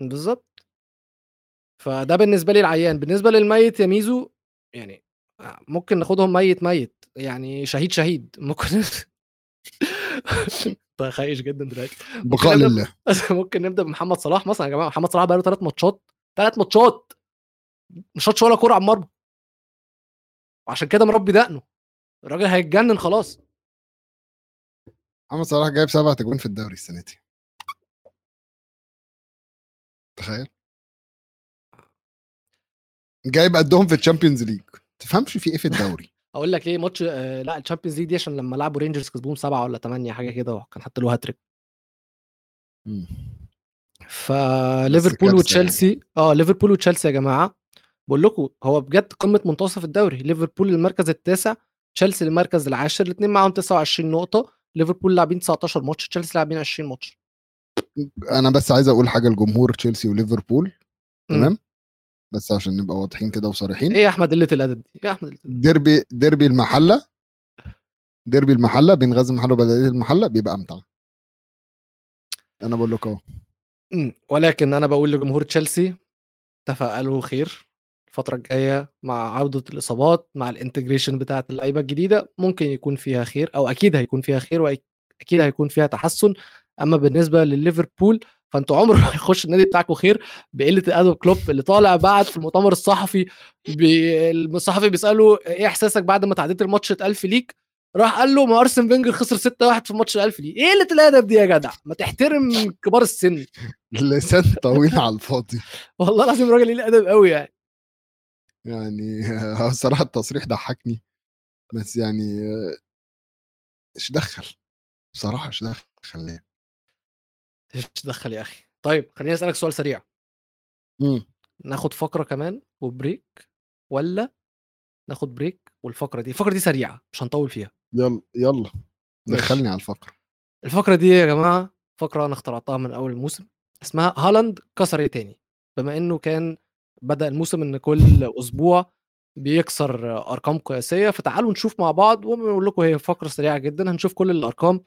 بالظبط. فده بالنسبة لي العيان. بالنسبة للميت يا ميزو يعني ممكن ناخدهم ميت ميت. يعني شهيد شهيد. ممكن خايش جدا دلوقتي. بقاء لله. ممكن نبدأ بمحمد صلاح مثلا يا جماعة. محمد صلاح بقى له ثلاث ماتشات. ثلاث ماتشات. مش شاطش ولا كورة على المرمى. وعشان كده مربي دقنه. الراجل هيتجنن خلاص. محمد صلاح جايب سبعة تجوان في الدوري السنة دي. تخيل. جايب قدهم في ال Champions League. تفهمش في إيه في الدوري. أقول لك إيه ماتش آه لأ ال Champions League دي عشان لما لعبوا رينجرز كسبوهم سبعة ولا ثمانيه حاجة كده وكان حتى له هاتريك. فليفربول كارثة وتشيلسي آه ليفربول وتشيلسي يا جماعة. بقول لكم هو بجد قمة منتصف الدوري. ليفربول المركز التاسع تشيلسي المركز العاشر الاثنين معاهم 29 نقطة. ليفربول لاعبين 19 ماتش تشيلسي لاعبين 20 ماتش. أنا بس عايز أقول حاجة لجمهور تشيلسي وليفربول. تمام؟ بس عشان نبقى واضحين كده وصريحين. إيه يا أحمد قلة الأدب دي؟ إيه يا أحمد؟ ديربي ديربي المحلة ديربي المحلة بين غزل المحلة وبلديه المحلة بيبقى أمتع. أنا بقول لك أهو. ولكن أنا بقول لجمهور تشيلسي تفائلوا خير. الفترة الجاية مع عودة الإصابات مع ال integration بتاعة اللعيبة الجديدة ممكن يكون فيها خير أو أكيد هيكون فيها خير وأكيد هيكون فيها تحسن. أما بالنسبة لليفربول فانتوا عمر ما هيخش النادي بتاعكم خير بقلة الأدب كلوب اللي طالع بعد في المؤتمر الصحفي بي... الصحفي بيسأله إيه إحساسك بعد ما تعديت الماتش الألف ليك؟ راح قال له ما أرسن فينجر خسر 6-1 في الماتش الألف ليه إيه قلة الأدب دي يا جدع؟ ما تحترم كبار السن. لسان طويل على الفاضي. والله العظيم الراجل قليل الأدب قوي يعني. يعني الصراحة التصريح ضحكني بس يعني إيش دخل. بصراحة إيش دخل ليه إيش تدخل يا أخي. طيب خليني أسألك سؤال سريع. مم. ناخد فقرة كمان و break ولا ناخد break والفقرة دي؟ الفقرة دي سريعة مش هنطول فيها. يلا. يلا. دخلني على الفقرة. الفقرة دي يا جماعة فقرة أنا اخترعتها من أول الموسم اسمها هالاند كسر إيه تاني؟ بما إنه كان بدأ الموسم إن كل أسبوع بيكسر أرقام قياسية فتعالوا نشوف مع بعض ونقول لكم هي فقرة سريعة جدا هنشوف كل الأرقام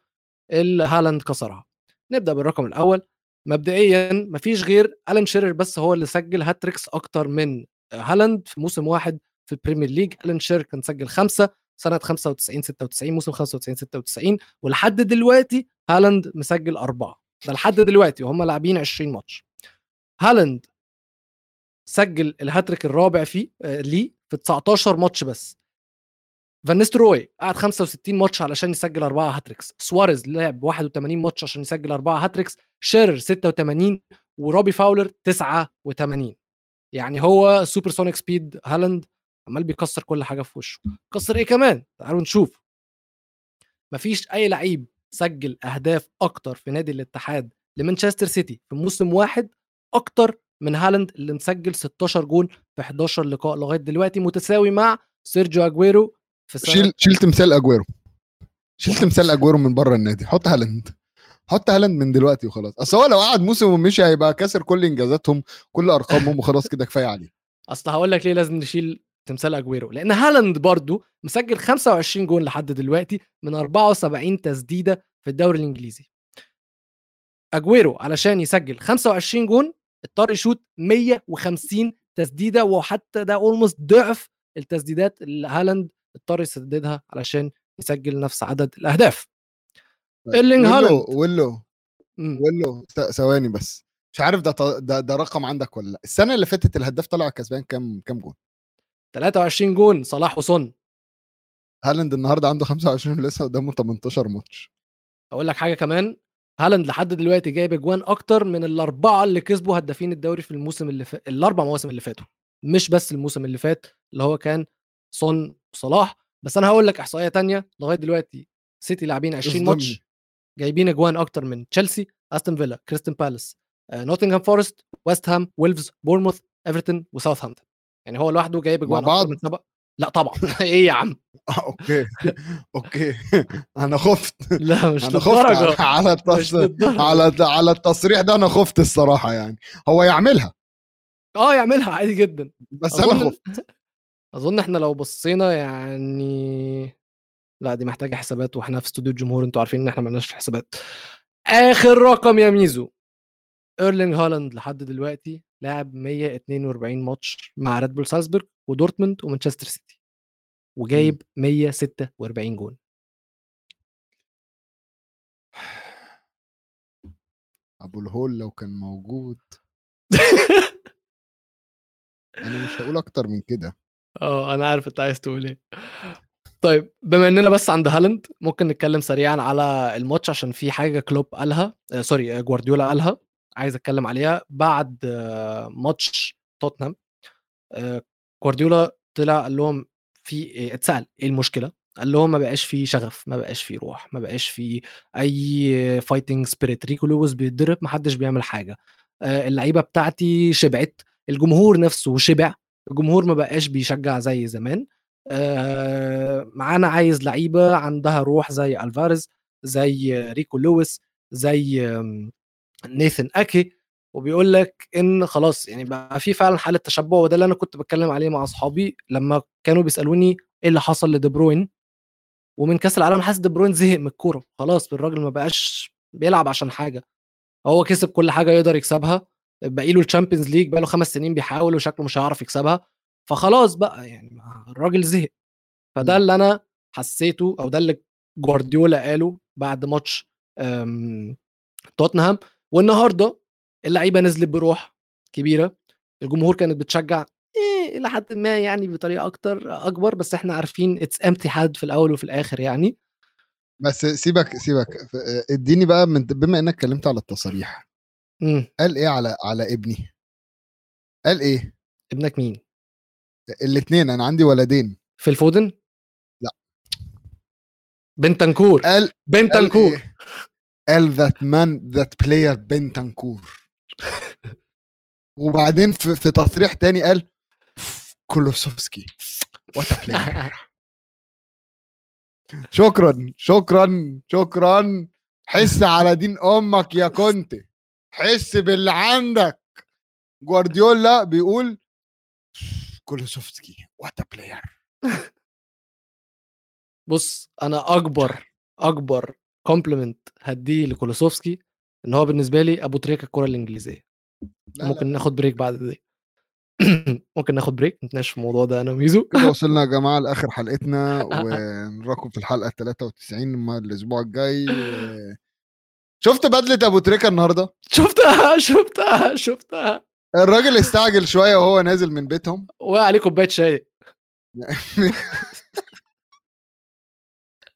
اللي هالاند كسرها. نبدأ بالرقم الأول. مبدئيا مفيش غير الان شيرر بس هو اللي سجل hat-tricks أكتر من هالاند في موسم واحد في ال Premier League الان شيرر كان سجل خمسة سنة 95 96 موسم 95 96 ولحد دلوقتي هالاند مسجل أربعة. ده لحد دلوقتي وهم لاعبين 20 ماتش. هالاند سجل الهاتريك الرابع فيه آه، ليه في 19 ماتش بس. فان نيستروي قعد 65 ماتش علشان يسجل أربعة hat-tricks. سواريز لعب 81 ماتش عشان يسجل أربعة hat-tricks. شيرر 86 وروبي فاولر 89 يعني هو super sonic speed هالاند عمال بيكسر كل حاجة في وشه. كسر إيه كمان؟ تعالوا نشوف. مفيش أي لعيب سجل أهداف أكتر في نادي الاتحاد لمانشستر سيتي في موسم واحد أكتر من هالاند اللي مسجل 16 جون في 11 لقاء لغاية دلوقتي متساوي مع سيرجيو أجويرو في سنه شيل شيل تمثال أجويرو. شيل تمثال أجويرو من بره النادي. حط هالاند. حط هالاند من دلوقتي وخلاص. أصل هو لو قعد موسم ومشي هيبقى كاسر كل إنجازاتهم كل أرقامهم وخلاص كده كفاية عليه. أصل هقول لك ليه لازم نشيل تمثال أجويرو. لأن هالاند برضو مسجل 25 جون لحد دلوقتي من 74 تسديدة في الدوري الإنجليزي. أجويرو علشان يسجل 25 جون اضطر يشوط 150 تسديدة وحتى ده almost ضعف التسديدات اللي هالاند اضطر يسددها علشان يسجل نفس عدد الأهداف. إيرلينج هالاند. ويلو ويلو مم. ويلو ثواني بس. مش عارف ده ده, ده رقم عندك ولا لأ. السنة اللي فاتت الهداف طلع كسبان كام كام جون؟ 23 جون صلاح وسون. هالاند النهارده عنده 25 لسه قدامه 18 ماتش. أقول لك حاجة كمان هالاند لحد دلوقتي جايب أجوان أكتر من الأربعة اللي كسبوا هدافين الدوري في الموسم اللي فات الأربع مواسم اللي فاتوا. مش بس الموسم اللي فات اللي هو كان سون وصلاح بس أنا هقول لك إحصائية تانية لغاية دلوقتي. سيتي لاعبين 20 ماتش. جايبين أجوان أكتر من تشيلسي أستون فيلا كريستال بالاس آه، نوتنغهام فورست ويست هام ويلفز بورنموث إيفرتون وساوثهامبتون. يعني هو لوحده جايب أجوان بعض؟ أكتر من سبق لا طبعا. إيه يا عم؟ آه، okay. okay. أنا خفت. لا مش أنا خفت على التص... على على التصريح ده أنا خفت الصراحة يعني. هو يعملها. آه يعملها عادي جدا. بس أنا خفت. أظن إحنا لو بصينا يعني لأ دي محتاجة حسابات وإحنا في استوديو الجمهور أنتوا عارفين إن إحنا مالناش حسابات آخر رقم يا ميزو. إيرلينج هالاند لحد دلوقتي لعب 142 ماتش مع ريد بول سالزبورج ودورتموند ومانشستر سيتي وجايب 146 جون. أبو الهول لو كان موجود. أنا مش هقول أكتر من كده. آه أنا عارف أنت عايز تقول إيه. طيب بما إننا بس عند هالاند ممكن نتكلم سريعا على الماتش عشان في حاجة كلوب قالها آه sorry آه، جوارديولا قالها عايز أتكلم عليها. بعد آه ماتش توتنهام آه جوارديولا طلع قال لهم في آه، اتسأل إيه المشكلة؟ قال لهم ما بقاش في شغف ما بقاش في روح ما بقاش في أي fighting spirit ريكو لويس بيتضرب ما حدش بيعمل حاجة. آه اللعيبة بتاعتي شبعت الجمهور نفسه شبع الجمهور ما بقاش بيشجع زي زمان. آه، معانا عايز لعيبة عندها روح زي ألفاريز زي ريكو لويس زي نيثن أكي. وبيقول لك إن خلاص يعني بقى في فعلا حالة تشبع وده اللي أنا كنت بتكلم عليه مع أصحابي لما كانوا بيسألوني إيه اللي حصل لدي بروين ومن كأس العالم حاسس دي بروين زهق من الكورة. خلاص الراجل ما بقاش بيلعب عشان حاجة. هو كسب كل حاجة يقدر يكسبها. باقي له ال Champions League بقى له خمس سنين بيحاول وشكله مش هيعرف يكسبها فخلاص بقى يعني الراجل زهق. فده. اللي أنا حسيته أو ده اللي جوارديولا قاله بعد ماتش أم، توتنهام. والنهارده اللعيبة نزلت بروح كبيرة الجمهور كانت بتشجع إيه إلى حد ما يعني بطريقة أكتر أكبر بس إحنا عارفين it's Emptyhad في الأول وفي الآخر يعني. بس سيبك سيبك ف- اديني بقى من بما إنك اتكلمت على التصاريح إمم. قال إيه على على ابني؟ قال إيه؟ ابنك مين؟ الاثنين أنا عندي ولدين. فيل فودن؟ لأ. بنتنكور قال قال بنتنكور إيه؟ قال that man that player بنتنكور وبعدين في, في تصريح تاني قال كولوسيفسكي. what a player شكرا شكرا شكرا. حس على دين أمك يا cunt. حس باللي عندك. جوارديولا بيقول كولوسيفسكي what a player بص أنا أكبر أكبر compliment هديه لكولوسيفسكي إن هو بالنسبة لي أبو تريكة الكرة الإنجليزية. ممكن ناخد break بعد دي. ممكن ناخد break نتناقش في الموضوع ده أنا وميزو. كده وصلنا يا جماعة لآخر حلقتنا ونراكم في الحلقة 93 ما الأسبوع الجاي شفت بدلة أبو تريكة النهارده؟ شفتها شفتها شفتها. الراجل استعجل شوية وهو نازل من بيتهم. وقع عليه كوباية شاي.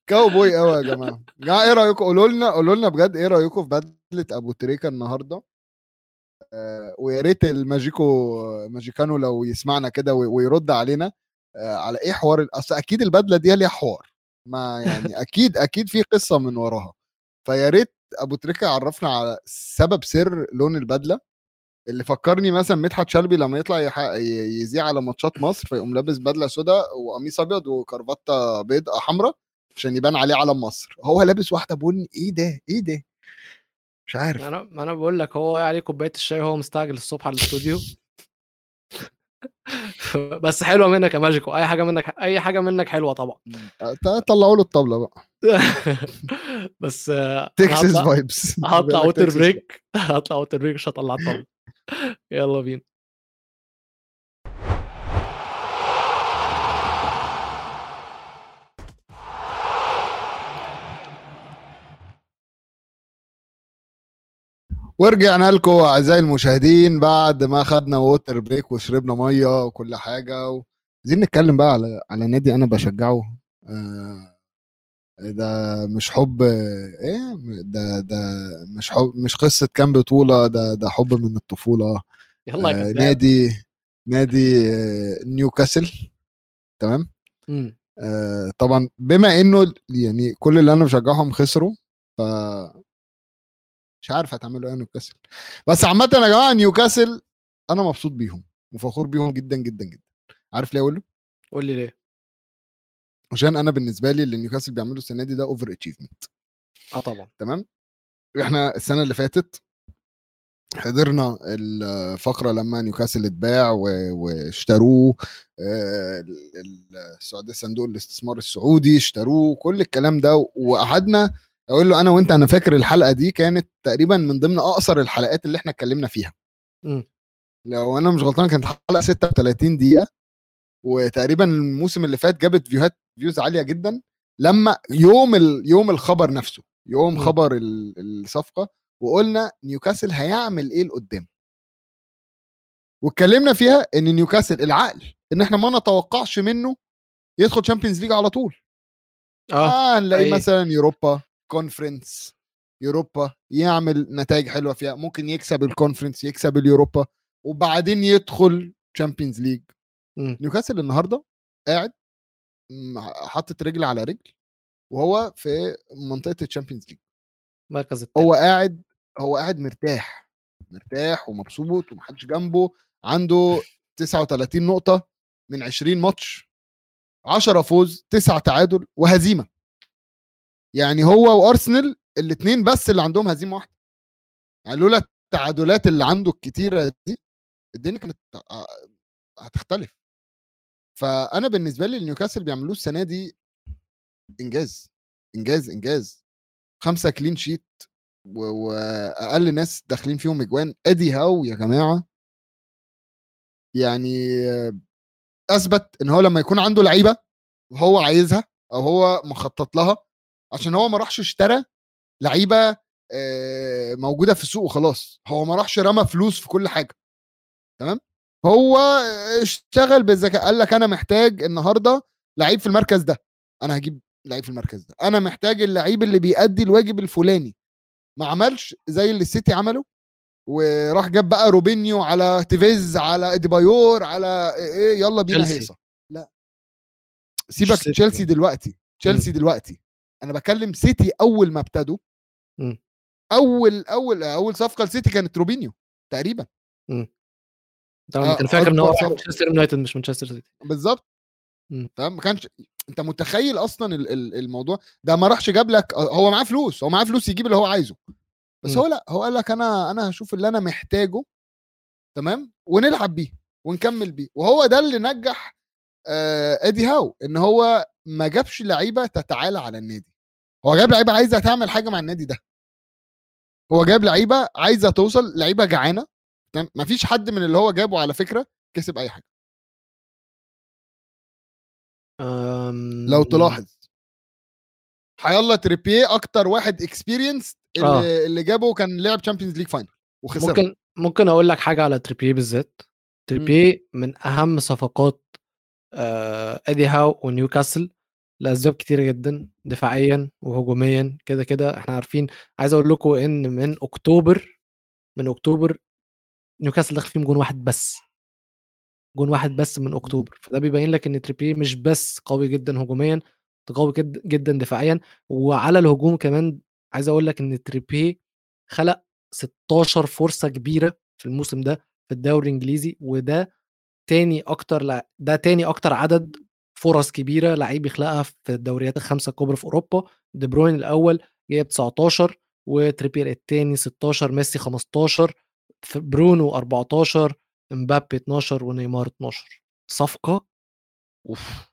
كاوبوي قوي يا جماعة. يا جماعة إيه رأيكم؟ قولوا لنا قولوا لنا بجد إيه رأيكم في بدلة أبو تريكة النهارده؟ آه ويا ريت الماجيكو ماجيكانو لو يسمعنا كده وي- ويرد علينا آه على إيه حوار أصل أكيد البدلة دي ليها حوار. ما يعني أكيد أكيد في قصة من وراها. فيا ريت أبو تريكة يعرفنا على سبب سر لون البدلة اللي فكرني مثلا مدحت شلبي لما يطلع يذيع على ماتشات مصر فيقوم لابس بدلة سوداء وقميص أبيض وكرافته بيضاء حمراء عشان يبان عليه علم مصر. هو لابس واحدة بني إيه ده؟ إيه ده؟ مش عارف. أنا ما أنا بقول لك هو عليه كوباية الشاي وهو مستعجل الصبح على الاستوديو. بس حلوة منك يا ماجيكو. أي حاجة منك أي حاجة منك حلوة طبعا. طلعوا له الطبلة بقى. بس تكساس هطلع vibes هطلع water break هطلع water break مش هطلع الطبل يلا بينا. ورجعنا لكم أعزائي المشاهدين بعد ما خدنا water break وشربنا مية وكل حاجة و... عايزين نتكلم بقى على على نادي أنا بشجعه. آه، ده مش حب إيه؟ ده ده مش حب مش قصة كام بطولة ده ده حب من الطفولة. يلا آه، نادي نادي آه، نيوكاسل. تمام. آه، طبعا بما إنه يعني كل اللي أنا بشجعهم خسروا ف مش عارف هتعملوا إيه نيوكاسل. بس عامه يا جماعة نيوكاسل أنا مبسوط بيهم وفخور بيهم جدا جدا جدا. عارف ليه أقول له قول لي ليه. عشان أنا بالنسبة لي اللي نيوكاسل بيعمله السنة دي ده over achievement آه طبعا. تمام؟ إحنا السنة اللي فاتت حضرنا الفقرة لما نيوكاسل اتباع واشتروه آه، ال- ال- السعودية صندوق الاستثمار السعودي اشتروه كل الكلام ده وقعدنا أقول له أنا وأنت أنا فاكر الحلقة دي كانت تقريبا من ضمن أقصر الحلقات اللي إحنا اتكلمنا فيها مم. لو أنا مش غلطان كانت حلقة 36 دقيقة وتقريبا الموسم اللي فات جابت فيوهات views عالية جدا لما يوم ال... يوم الخبر نفسه يوم مم. خبر ال- الصفقة وقلنا نيوكاسل هيعمل إيه لقدام واتكلمنا فيها إن نيوكاسل العقل إن إحنا ما نتوقعش منه يدخل Champions League على طول آه آه نلاقي أي. مثلا Europa Conference Europa يعمل نتائج حلوة فيها. ممكن يكسب ال Conference يكسب ال Europa وبعدين يدخل Champions League. نيوكاسل النهارده قاعد حاطط رجل على رجل وهو في منطقة ال Champions League المركز التاني هو قاعد هو قاعد مرتاح مرتاح ومبسوط ومحدش جنبه عنده 39 نقطة من 20 ماتش 10 فوز 9 تعادل وهزيمة. يعني هو وأرسنال الاثنين بس اللي عندهم هزيمة واحدة. يعني لولا التعادلات اللي عنده الكتيرة دي الدنيا كانت آه، هتختلف. فأنا بالنسبة لي نيوكاسل بيعملوه السنة دي إنجاز إنجاز إنجاز. خمسة clean sheet وأقل ناس داخلين فيهم أجوان. أدي هاو يا جماعة. يعني أثبت إن هو لما يكون عنده لعيبة وهو عايزها أو هو مخطط لها عشان هو ما راحش اشترى لعيبة موجودة في السوق وخلاص هو ما راحش رمى فلوس في كل حاجة. تمام؟ هو اشتغل بالذكاء. قال لك أنا محتاج النهارده لعيب في المركز ده. أنا هجيب لعيب في المركز ده. أنا محتاج اللعيب اللي بيأدي الواجب الفلاني. ما عملش زي اللي السيتي عمله؟ وراح جاب بقى روبينيو على تيفيز على اديبايور على إيه يلا بينا. هيصة. لا. سيبك. تشيلسي دلوقتي. تشيلسي دلوقتي. أنا بكلم سيتي أول ما ابتدوا. مم. أول أول أول صفقة لسيتي كانت روبينيو تقريبا. طبعا آه، كان فاكر إن هو مانشستر يونايتد مش مانشستر سيتي. بالظبط مم. فاهم ما كانش أنت متخيل أصلا ال- ال- الموضوع ده ما راحش جاب لك هو معاه فلوس هو معاه فلوس يجيب اللي هو عايزه. بس مم. هو لأ هو قال لك أنا أنا هشوف اللي أنا محتاجه تمام ونلعب بيه ونكمل بيه. وهو ده اللي نجح آه إدي هاو إن هو ما جابش لعيبة تتعالى على النادي. هو جاب لعيبة عايزة تعمل حاجة مع النادي ده. هو جاب لعيبة عايزة توصل لعيبة جعانة تمام؟ مفيش حد من اللي هو جابه على فكرة كسب أي حاجة. أم... لو تلاحظ. حيالله تريبيه أكتر واحد experience اللي, آه. اللي جابه كان لعب تشامبيونز ليج final وخسر ممكن ممكن أقول لك حاجة على تريبيه بالذات. تريبيه من أهم صفقات آه، إيدي هاو ونيوكاسل لأسباب كتيرة جدا دفاعيا وهجوميا كده كده. إحنا عارفين عايز أقول لكم إن من أكتوبر من أكتوبر نيوكاسل دخل فيهم جون واحد بس. جون واحد بس من أكتوبر. فده بيبين لك إن تريبيه مش بس قوي جدا هجوميا قوي جد- جدا دفاعيا. وعلى الهجوم كمان عايز أقول لك إن تريبيه خلق 16 فرصة كبيرة في الموسم ده في الدوري الإنجليزي. وده تاني أكتر لا ده تاني أكتر عدد فرص كبيرة لعيب يخلقها في الدوريات الخمسة الكبرى في أوروبا. دي بروين الأول جايب 19 وتريبيه الثاني 16 ميسي 15 برونو 14 امبابي 12 ونيمار 12 صفقة؟ أوف.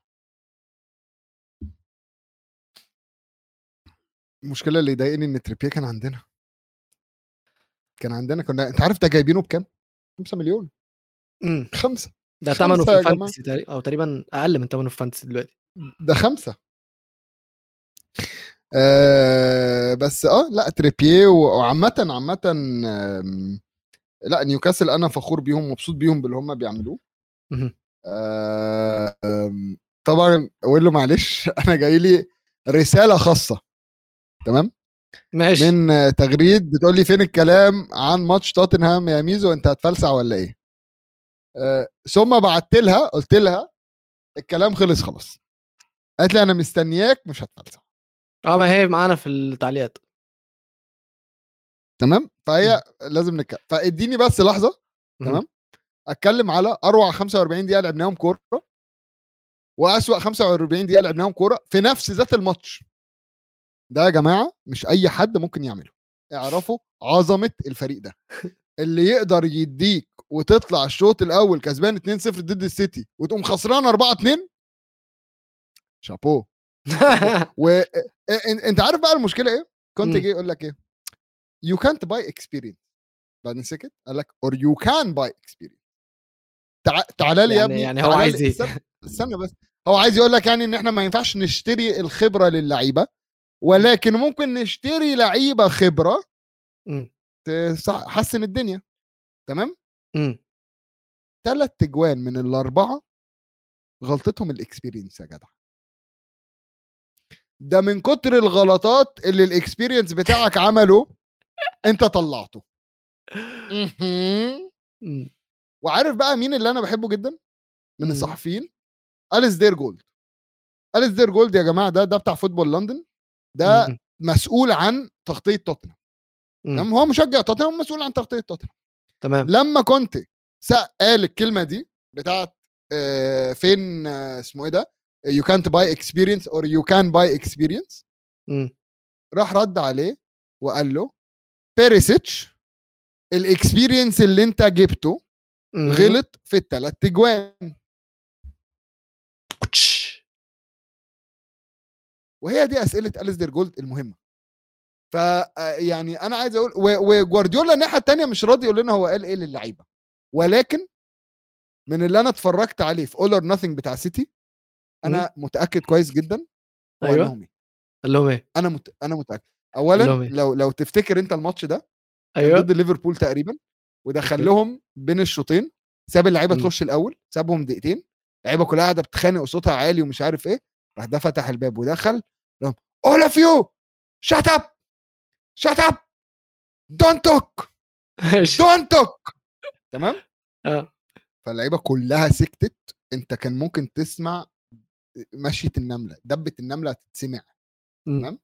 المشكلة اللي يضايقني إن تريبيه كان عندنا. كان عندنا كنا أنت عارف ده جايبينه بكام؟ 5 مليون. امم. خمسة. ده ثمنه في. الفانتسي تقريبا أو تقريبا أقل من ثمنه في ال fantasy دلوقتي. ده خمسة. آه بس آه لأ تريبيه وعامة عامة آم، لأ نيوكاسل أنا فخور بيهم مبسوط بيهم باللي هم بيعملوه. آه طبعا أقول له معلش أنا جاي لي رسالة خاصة. تمام؟ ماشي. من تغريد بتقول لي فين الكلام عن ماتش توتنهام يا ميزو أنت هتفلسع ولا إيه؟ ثم بعت لها قلت لها الكلام خلص خلاص. قالت لي أنا مستنياك مش هتفلسع آه ما هي معانا في التعليقات. تمام؟ فهي لازم نتكلم فاديني بس لحظة. تمام؟ أتكلم على أروع 45 دقيقة لعبناهم كورة وأسوأ 45 دقيقة لعبناهم كورة في نفس ذات الماتش. ده يا جماعة مش أي حد ممكن يعمله. اعرفوا عظمة الفريق ده. اللي يقدر يديك وتطلع الشوط الأول كسبان 2-0 ضد السيتي وتقوم خسران 4-2 شابو وانت عارف بقى المشكلة إيه؟ كنت. جاي يقول لك إيه؟ يو كانت باي اكسبيرينس بعدين سكت قال لك or you can buy experience تعالى لي يا يعني- ابني يعني هو عايز إيه؟ استنى, بس هو عايز يقول لك يعني إن إحنا ما ينفعش نشتري الخبرة للعيبة ولكن ممكن نشتري لعيبة خبرة. تحسن الدنيا تمام ثلاث اجوان من الأربعة غلطتهم ال experience يا جدع. ده من كتر الغلطات اللي ال experience بتاعك عمله أنت طلعته. مهم. مم. وعارف بقى مين اللي أنا بحبه جدا؟ من مم. الصحفيين؟ أليسدير جولد. أليسدير جولد يا جماعة ده ده بتاع فوتبول لندن. ده. مسؤول عن تغطية توتنهام. هو مشجع توتنهام مسؤول عن تغطية توتنهام. تمام. لما كنت قال الكلمة دي بتاعت آه، فين آه، اسمه إيه ده يو كانت باي اكسبيرينس اور يو كان باي اكسبيرينس. راح رد عليه وقال له بيريسيتش ال experience اللي انت جبته مم. غلط في الثلاث اجوان. وهي دي أسئلة أليسدير جولد المهمة. ف آه، يعني أنا عايز أقول وجوارديولا الناحية الثانية مش راضي يقول لنا هو قال إيه للعيبة ولكن من اللي أنا اتفرجت عليه في All or Nothing بتاع سيتي أنا متأكد كويس جدا. إنهم إيه. قال لهم إيه أنا مت... أنا متأكد اولا إيه؟ لو لو تفتكر أنت الماتش ده أيوه ضد ليفربول تقريبا ودخل. لهم بين الشوطين ساب اللعيبة. تخش الأول سابهم دقيقتين اللعيبة كلها قاعدة بتتخانق وصوتها عالي ومش عارف إيه راح ده فتح الباب ودخل لهم all of you shut up shut up don't talk ماشي don't talk تمام آه فاللعيبه كلها سكتت انت كان ممكن تسمع مشيه النمله دبه النمله هتتسمع. تمام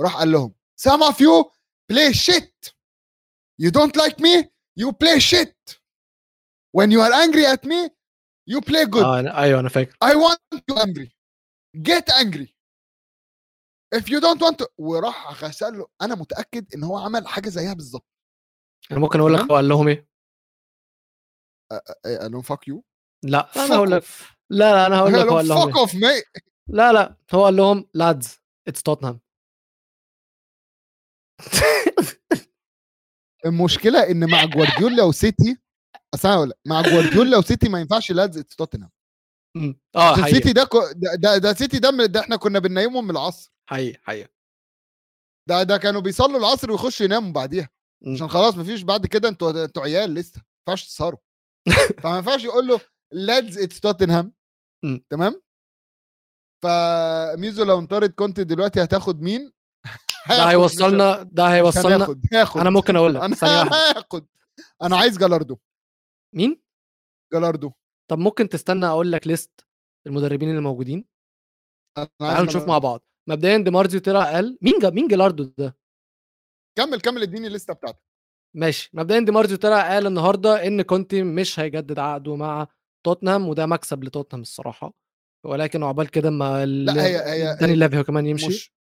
راح قال لهم some of you play shit you don't like me you play shit when you are angry at me you play good آه أنا- أيوه أنا فاكر I want you angry get angry if you don't want to وراح غسل له. أنا متأكد إن هو عمل حاجة زيها بالظبط. أنا ممكن أقول لك. هو قال لهم إيه؟ إيه، قال لهم fuck you. لا أنا هقول لك لا لا أنا هقول لك هو قال لهم fuck إيه. off mate لا لا هو قال لهم لادز اتس توتنهام المشكلة إن مع جوارديولا وسيتي أصل هقول لك، مع جوارديولا وسيتي ما ينفعش lads it's توتنهام. آه سيتي ده, كو- ده, ده ده سيتي ده, من- ده إحنا كنا بننيمهم من العصر. حقيقي حقيقي. ده ده كانوا بيصلوا العصر ويخشوا يناموا بعديها مم. عشان خلاص مفيش بعد كده أنتوا أنتوا عيال لسه ما ينفعش تسهروا. فما ينفعش يقول له lads it's توتنهام. تمام؟ فميزو لو انطرد كنت دلوقتي هتاخد مين؟ ده هيوصلنا ده هيوصلنا هاخد أنا ممكن أقول لك أنا هاخد. أنا عايز جالاردو. مين؟ جالاردو. طب ممكن تستنى أقول لك list المدربين اللي موجودين؟ تعالوا نشوف. مع بعض. مبدئيا دي مارزيو طلع قال مين جا... مين جالاردو ده؟ كمل كمل اديني ال list ة بتاعتك. ماشي. مبدئيا دي مارزيو طلع قال النهارده إن كونتي مش هيجدد عقده مع توتنهام وده مكسب لتوتنهام الصراحة. ولكن عقبال كده ما لا هي هي دانيال ليفي هو كمان يمشي. مش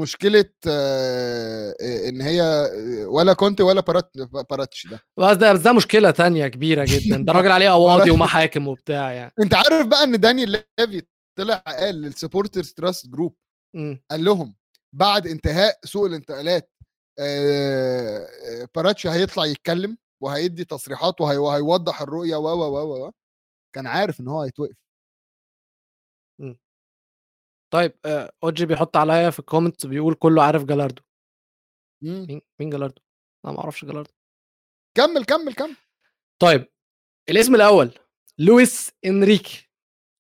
مشكلة آه، إن هي آه، ولا كونتي ولا بارات باراتيتشي ده. بس ده بس ده مشكلة تانية كبيرة جدا. ده راجل عليه قواضي ومحاكم وبتاع يعني. أنت عارف بقى إن دانيال ليفي طلع قال لل supporters trust group. مم. قال لهم بعد انتهاء سوق الانتقالات باراتيتشي هيطلع يتكلم وهيدي تصريحات وهي- وهيوضح الرؤية و و و و كان عارف إن هو هيتوقف طيب آه، اوجي بيحط عليا في ال comments بيقول كله عارف جالاردو مم. مين مين جالاردو أنا ما أعرفش جالاردو كمل كمل كمل طيب الاسم الأول لويس إنريكي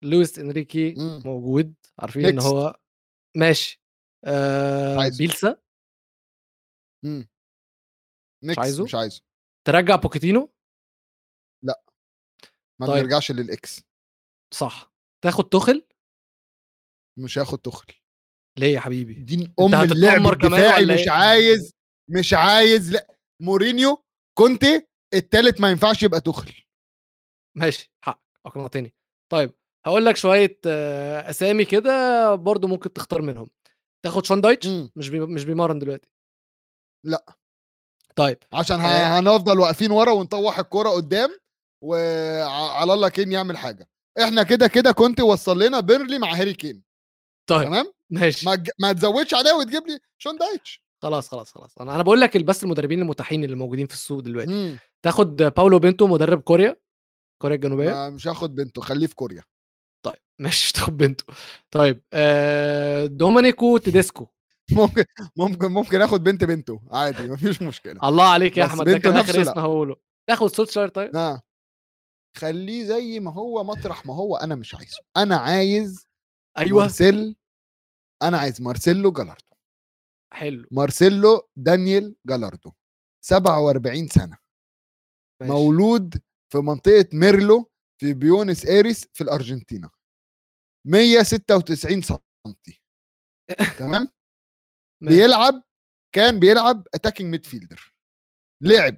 لويس إنريكي مم. موجود عارفين إن. هو ماشي. آه. بيلسا. مم. نيكس عايزه؟ مش عايزه. ترجع بوكيتينو؟ ما طيب. بنرجعش لل ex. صح. تاخد توخيل مش هاخد توخيل ليه يا حبيبي؟ دين أم اللعب الدفاعي مش إيه؟ عايز مش عايز لأ. مورينيو كونتي التالت ما ينفعش يبقى توخيل ماشي. حق أقنعتني. طيب. هقول لك شوية آه، أسامي كده برضو ممكن تختار منهم. تاخد شون دايتش مم. مش بي... مش بيمرن دلوقتي. لأ. طيب عشان آه. ه- هنفضل واقفين ورا ونطوح الكرة قدام وعلى الله كين يعمل حاجة. إحنا كده كده كنت وصل لنا بيرنلي مع هاري كين. طيب تمام؟ ماشي. ما تج- ما تزودش عليه وتجيب لي شون دايتش خلاص خلاص خلاص. أنا أنا بقول لك بس المدربين المتاحين اللي موجودين في السوق دلوقتي. مم. تاخد باولو بنتو مدرب كوريا كوريا الجنوبية. مش هاخد بنتو خليه في كوريا. طيب ماشي. بنتو طيب آه دومينيكو تيديسكو. ممكن ممكن ممكن آخد بنتو بنتو عادي مفيش مشكلة. الله عليك يا أحمد ده كان نفسه اخر. اسم هقوله. تاخد سولشاير طيب. آه خليه زي ما هو مطرح ما هو أنا مش عايزه. أنا عايز أيوه. مارسيل أنا عايز مارسيلو جالاردو حلو. مارسيلو دانيال جالاردو 47 سنة. ماشي. مولود في منطقة ميرلو في بيونس إيريس في الارجنتين 196 سم تمام. بيلعب كان بيلعب attacking midfielder لعب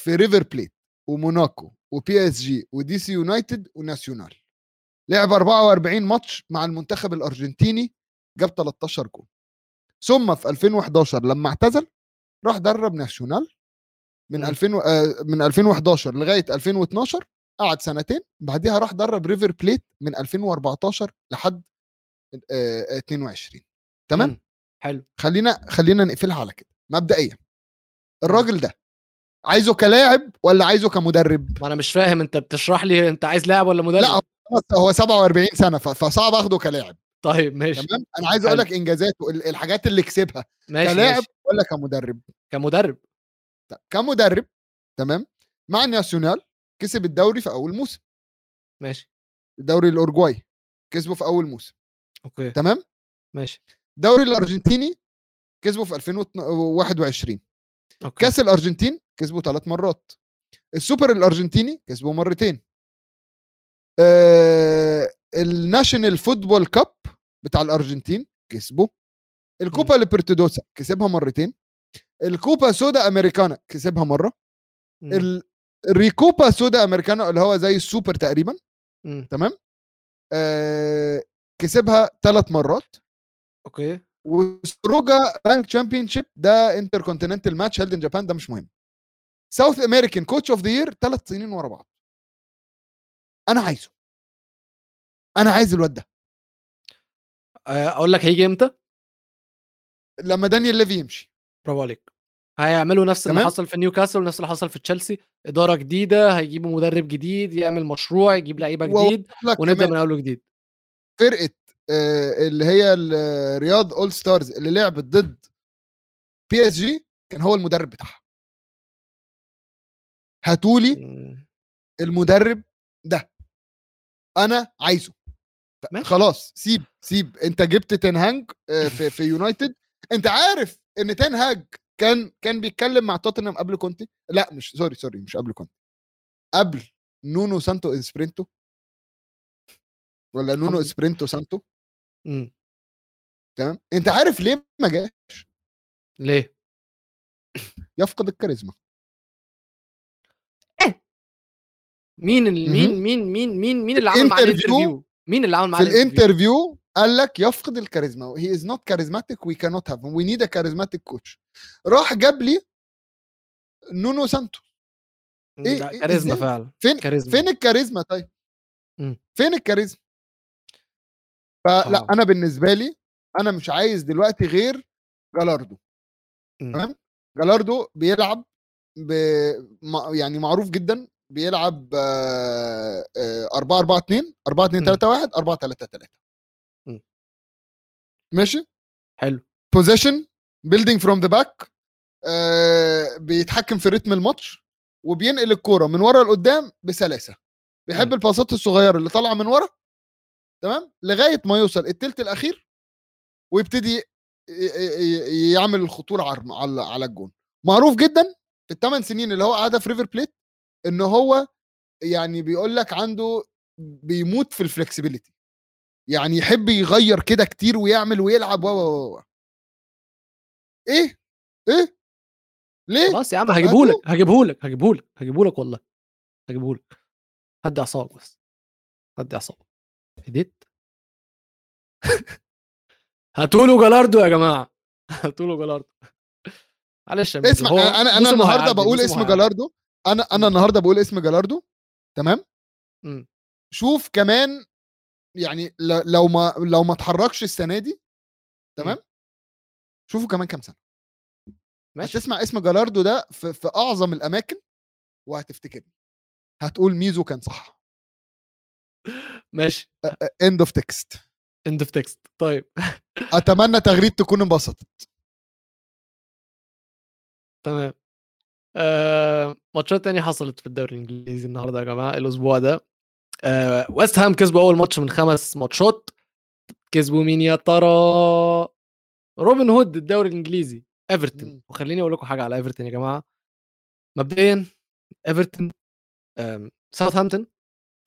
في ريفر بليت وموناكو و PSG ودي سي يونايتد وناسيونال لعب 44 ماتش مع المنتخب الأرجنتيني جاب 13 جول. ثم في 2011 لما اعتزل راح درب ناسيونال من مم. 2000 و- آه، من 2011 لغاية 2012 قعد سنتين بعديها راح درب ريفر بليت من 2014 لحد آه، 22 تمام؟ مم. حلو. خلينا خلينا نقفلها على كده. مبدئيا الراجل ده عايزه كلاعب ولا عايزه كمدرب؟ ما أنا مش فاهم أنت بتشرح لي أنت عايز لاعب ولا مدرب؟ لا هو 47 سنة فصعب أخده كلاعب. طيب ماشي. تمام؟ أنا عايز أقول. لك انجازاته ال- الحاجات اللي كسبها ماشي كلاعب ماشي. ولا كمدرب. كمدرب. طيب، كمدرب تمام؟ مع الناسيونال كسب الدوري في أول موسم. ماشي. الدوري الأورجواي كسبه في أول موسم. okay. تمام؟ ماشي. الدوري الأرجنتيني كسبه في 2021 okay. كأس الأرجنتين كسبه ثلاث مرات. السوبر الأرجنتيني كسبه مرتين. آه ال National Football Cup بتاع الأرجنتين كسبه. الكوبا ليبرتادوريس كسبها مرتين. الكوبا سود أمريكانا كسبها مرة. ال- الريكوبا سود امريكانا اللي هو زي السوبر تقريبا مم. تمام؟ آه كسبها ثلاث مرات. okay. و Suruga Bank Championship ده intercontinental match held in Japan ده مش مهم. South American Coach of the Year ثلاث سنين ورا بعض. أنا عايزه. أنا عايز الواد ده. آه، أقول لك هيجي إمتى؟ لما دانيال ليفي يمشي. برافو عليك. هيعملوا نفس اللي. حصل في نيوكاسل ونفس اللي حصل في تشيلسي. إدارة جديدة هيجيبوا مدرب جديد يعمل مشروع يجيب لعيبة جديد ونبدأ من أول وجديد. فرقة آه، اللي هي الرياض All Stars اللي لعبت ضد PSG كان هو المدرب بتاعها. هاتولي. المدرب ده. أنا عايزه. ماشي. خلاص سيب سيب. أنت جبت تنهاج آه، في في يونايتد أنت عارف إن تنهاج كان كان بيتكلم مع توتنهام قبل كونتي؟ لا مش sorry sorry مش قبل كونتي. قبل نونو سانتو إسبرينتو؟ ولا نونو إسبريتو سانتو. تمام؟ أنت عارف ليه ما جاش؟ ليه؟ يفقد الكاريزما. مين ال... مهم. مين مين مين مين مين اللي عمل معاه ال interview. مين اللي عمل معاه في ال interview؟ قال لك يفقد الكاريزما. هي از نوت كاريزماتيك وي كانوت هاف وي نيد ا كاريزماتيك كوتش راح جاب لي نونو سانتو لا، إيه- كاريزما؟ فعلا فين كاريزما فين الكاريزما طيب مم. فين الكاريزما فلا آه. أنا بالنسبة لي أنا مش عايز دلوقتي غير جالاردو مم. تمام جالاردو بيلعب ب... يعني معروف جدا بيلعب 4 4 2 4 2 مم. 3 1 4 3 3 مم. ماشي حلو possession building from the back بيتحكم في رتم الماتش وبينقل الكورة من ورا لقدام بسلاسة. بيحب. الباصات الصغيرة اللي طالعة من ورا تمام؟ لغاية ما يوصل التلت الأخير ويبتدي ي- ي- يعمل الخطورة على على الجون. معروف جدا في الثمان سنين اللي هو قعدها في ريفر بليت إن هو يعني بيقول لك عنده بيموت في ال flexibility يعني يحب يغير كده كتير ويعمل ويلعب و و و. إيه؟ إيه؟ ليه؟ خلاص يا عم هجيبهولك. هجيبهولك هجيبهولك هجيبهولك والله هجيبهولك. هدي أعصابك بس هدي أعصابك. هديت؟ هاتولوا جلاردو يا جماعة. هاتولوا جلاردو معلش اسمع هو أنا أنا النهارده بقول اسم. جالاردو أنا أنا النهارده بقول اسم جالاردو تمام؟ مم. شوف كمان يعني لو ما لو ما اتحركش السنة دي تمام؟ شوفوا كمان كام سنة. ماشي. هتسمع اسم جالاردو ده في, في أعظم الأماكن وهتفتكرني. هتقول ميزو كان صح. ماشي. end of text end of text طيب. أتمنى تغريد تكون انبسطت. تمام. آه، ماتشات تانية حصلت في الدوري الإنجليزي النهارده يا جماعة الأسبوع ده. آه، ويست هام كسبوا أول ماتش من خمس ماتشات. كسبوا مين يا ترى؟ روبن هود الدوري الإنجليزي ايفرتون. وخليني أقول لكم حاجة على ايفرتون يا جماعة. مبدئيا ايفرتون ساوثهامبتون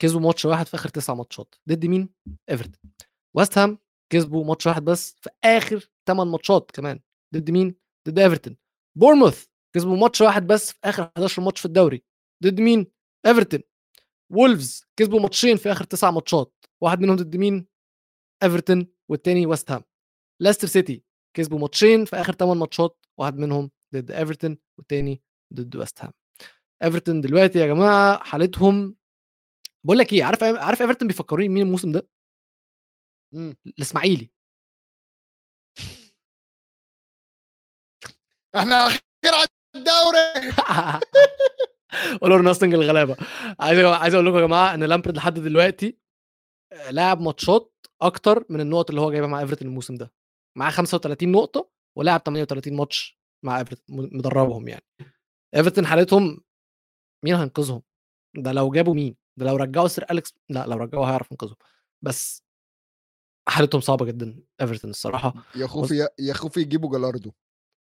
كسبوا ماتش واحد في آخر تسع ماتشات. ضد مين؟ ايفرتون ويست هام كسبوا ماتش واحد بس في آخر ثمان ماتشات كمان. ضد مين؟ ضد ايفرتون بورنموث كسبوا ماتش واحد بس في آخر 11 ماتش في الدوري. ضد مين؟ ايفرتون وولفز كسبوا ماتشين في آخر تسع ماتشات. واحد منهم ضد مين؟ ايفرتون والتاني ويست هام لاستر سيتي كسبوا ماتشين في آخر 8 ماتشات واحد منهم ضد ايفرتون والتاني ضد ويست هام ايفرتون دلوقتي يا جماعة حالتهم بقول لك إيه عارف عارف ايفرتون بيفكروني مين الموسم ده؟ الإسماعيلي. إحنا اخير على الدوري. All or Nothing الغلابة. عايز عايز أقول لكم يا جماعة إن لامبارد لحد دلوقتي لاعب ماتشات أكتر من النقط اللي هو جايبها مع ايفرتون الموسم ده. معاه 35 نقطة ولاعب 38 ماتش مع ايفرتون مدربهم يعني. إيفرتون حالتهم مين هينقذهم؟ ده لو جابوا مين؟ ده لو رجعوا سير أليكس لا لو رجعوا هيعرف ينقذهم. بس حالتهم صعبة جدا إيفرتون الصراحة. يا خوفي يا خوفي يجيبوا جالاردو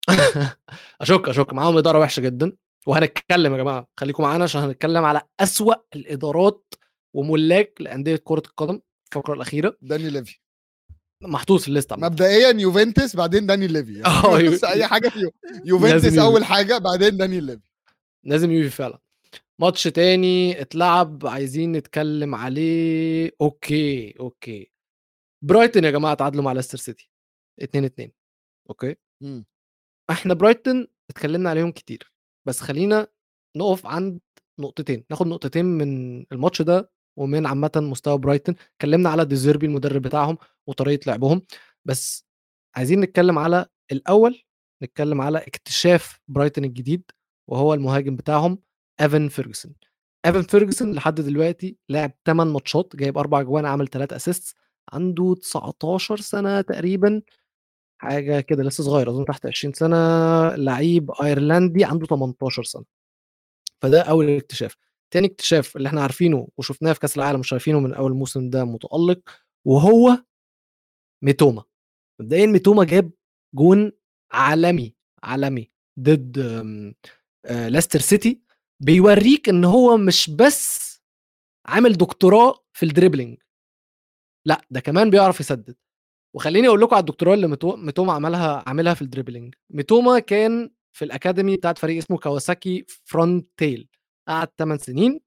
أشك أشك معاهم إدارة وحشة جدا. وهنتكلم يا جماعة خليكم معانا عشان هنتكلم على أسوأ الإدارات وملاك لأندية كرة القدم الفقره الأخيرة. داني ليفي. محطوط في ال list عامة. مبدئيا يوفنتوس بعدين داني ليفي. يعني آه، بس أي حاجة يو- يوفنتوس أول. حاجة بعدين داني ليفي. لازم يوفي فعلا. ماتش تاني اتلعب عايزين نتكلم عليه. okay okay. برايتون يا جماعة تعادلوا مع ليستر سيتي. 2 2 okay؟ مم. إحنا برايتون اتكلمنا عليهم كتير. بس خلينا نقف عند نقطتين. ناخد نقطتين من الماتش ده ومن عامة مستوى برايتون اتكلمنا على ديزيربي المدرب بتاعهم وطريقة لعبهم. بس عايزين نتكلم على الأول نتكلم على اكتشاف برايتون الجديد وهو المهاجم بتاعهم إيفان فيرجسون. إيفان فيرجسون لحد دلوقتي لعب 8 ماتشات جايب أربع أجوان عمل 3 assist عنده 19 سنة تقريبا حاجة كده لسه صغير أظن تحت 20 سنة لعيب أيرلندي عنده 18 سنة. فده أول اكتشاف. تاني اكتشاف اللي إحنا عارفينه وشفناه في كأس العالم وشايفينه من أول موسم ده متألق وهو ميتوما. مبدئيا ميتوما جاب جون عالمي عالمي ضد آه، لاستر سيتي بيوريك إن هو مش بس عامل دكتوراه في ال dribbling. لأ ده كمان بيعرف يسدد. وخليني أقول لكم على الدكتوراه اللي ميتو- ميتوما عملها عاملها في ال dribbling. ميتوما كان في ال academy بتاعت فريق اسمه كاواساكي فرونتال قعد 8 سنين